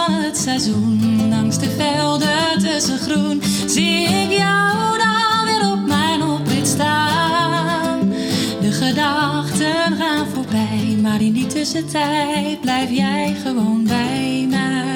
Van het seizoen, langs de velden tussen groen, zie ik jou dan weer op mijn oprit staan. De gedachten gaan voorbij, maar in die tussentijd blijf jij gewoon bij mij.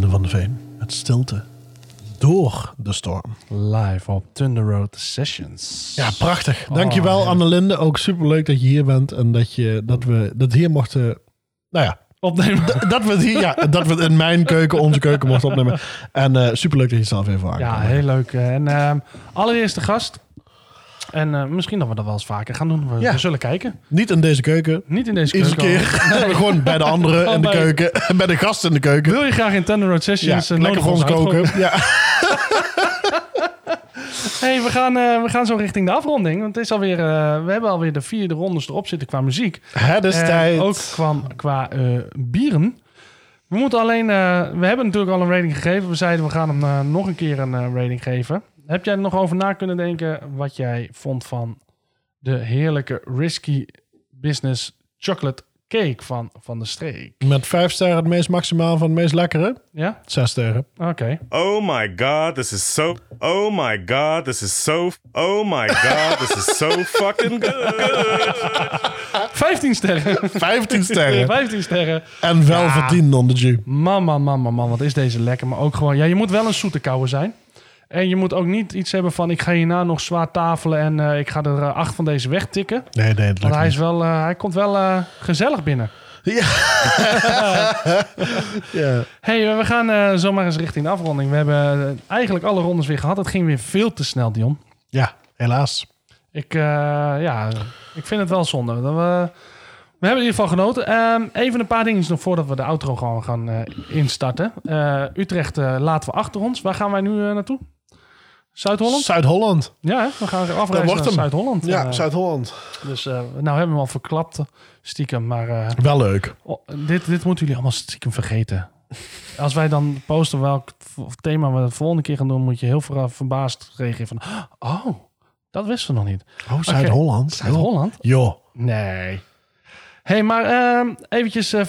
Van der Veen met stilte door de storm. Live op Thunder Road Sessions. Ja, prachtig. Dankjewel ja. Annelinde. Ook superleuk dat je hier bent en dat, je, dat we dat hier mochten... Nou ja, Opnemen. dat we het hier, ja, dat we het in mijn keuken, onze keuken mochten opnemen. En eh, superleuk dat je het zelf even aankwam. Ja, heel leuk. En ehm allereerste gast. En eh, misschien dat we dat wel eens vaker gaan doen. We, Ja. we zullen kijken. Niet in deze keuken. Niet in deze Iedere keuken. keer. Gewoon bij de anderen in de keuken. Bij de gasten in de keuken. Wil je graag in Thunder Road Ja, Sessions eh, lekker voor ons koken. Ja. Hey, we gaan, eh, we gaan zo richting de afronding. Want het is alweer, eh, we hebben alweer de vierde rondes erop zitten qua muziek. Het is En tijd. Ook qua, qua bieren. We moeten alleen... we hebben natuurlijk al een rating gegeven. We zeiden we gaan hem nog een keer een rating geven. Heb jij er nog over na kunnen denken wat jij vond van de heerlijke Risky Business Chocolate Cake van, van de streek? Met vijf sterren het meest maximaal van het meest lekkere. Ja? Zes sterren. Oké. Oh my god, this is so. Oh my god, this is so. Oh my god, this is so fucking good. 15 sterren. 15 sterren. 15 sterren. En wel Ja. verdiend on the Jew. Man, man, man, man, man, wat is deze lekker. Maar ook gewoon, ja, je moet wel een zoete kouwe zijn. En je moet ook niet iets hebben van, ik ga hierna nog zwaar tafelen en eh, ik ga er eh, acht van deze wegtikken. Nee, nee, dat Want hij, is wel, eh, hij komt wel gezellig binnen. Ja. hey, eh, we gaan zomaar eens richting de afronding. We hebben eigenlijk alle rondes weer gehad. Het ging weer veel te snel, Dion. ja, helaas. Ik, ja, ik vind het wel zonde. Dat we, we hebben in ieder geval genoten. Ehm, even een paar dingetjes nog voordat we de outro gewoon gaan instarten. Utrecht laten we achter ons. Waar gaan wij nu naartoe? Zuid-Holland? Zuid-Holland. Ja, we gaan afreizen naar. Zuid-Holland. Ja, Eh, Zuid-Holland. dus eh, nou hebben we hem al verklapt, stiekem. Maar eh, Wel leuk. oh, dit, dit moeten jullie allemaal stiekem vergeten. Als wij dan posten welk thema we de volgende keer gaan doen... moet je heel ver- verbaasd reageren van... Oh, dat wisten we nog niet. Oh, Zuid-Holland. Zuid-Holland? Joh. Nee. hey, maar ehm eventjes eh,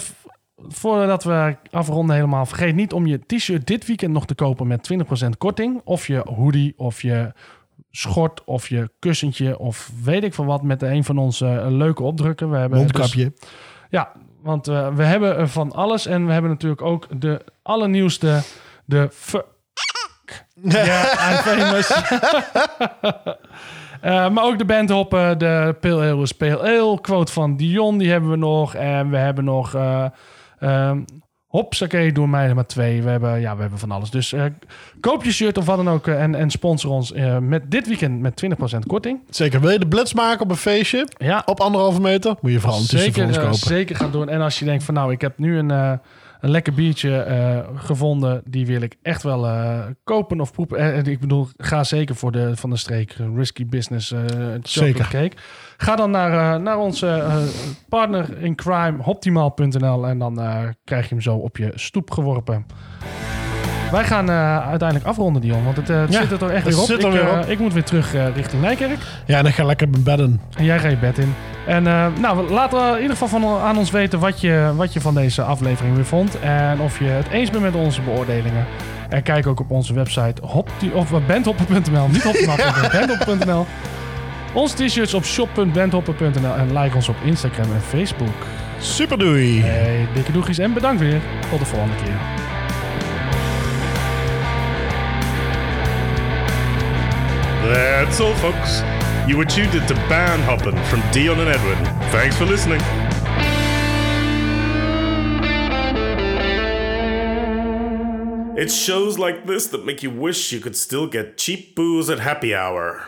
voordat we afronden helemaal. Vergeet niet om je t-shirt dit weekend nog te kopen met 20% korting. Of je hoodie, of je schort, of je kussentje, of weet ik veel wat. Met een van onze eh, leuke opdrukken. We hebben dus- Mondkapje. ja, want eh, we hebben van alles. En we hebben natuurlijk ook de allernieuwste, de... Ja, I'm famous. Eh, maar ook de bandhoppen, de Pale Ale is Pale Ale. Quote van Dion, die hebben we nog. En we hebben nog... ehm Hopsakee, doe mij er maar twee. We hebben, ja, we hebben van alles. Dus eh, koop je shirt of wat dan ook. eh, en, en sponsor ons eh, met dit weekend met 20% korting. Zeker. Wil je de blitz maken op een feestje? Ja, Op anderhalve meter? Moet je vooral een voor zeker, ons kopen. zeker gaan doen. En als je denkt van nou, ik heb nu een, een lekker biertje eh, gevonden, die wil ik echt wel eh, kopen of proeven. Eh, ik bedoel, ga zeker voor de van de streek Risky Business eh chocolate cake. Ga dan naar, naar onze partner in crime, optimaal.nl en dan krijg je hem zo op je stoep geworpen. Wij gaan eh, uiteindelijk afronden, Dion, want het, eh, het Ja, zit er toch echt weer op. zit er ik, weer eh, op. ik moet weer terug richting Nijkerk. Ja, en dan ga lekker mijn bedden. En jij gaat je bed in. En nou, laat in ieder geval van, aan ons weten wat je, wat je van deze aflevering weer vond. En of je het eens bent met onze beoordelingen. En kijk ook op onze website hop, of bandhopper.nl. Niet maar bandhopper.nl. Onze t-shirts op shop.bandhopper.nl. En like ons op Instagram en Facebook. Super doei. Hey, dikke doegies en bedankt weer. Tot de volgende keer. That's all, folks. You were tuned into Band Hoppin' from Dion and Edwin. Thanks for listening. It's shows like this that make you wish you could still get cheap booze at happy hour.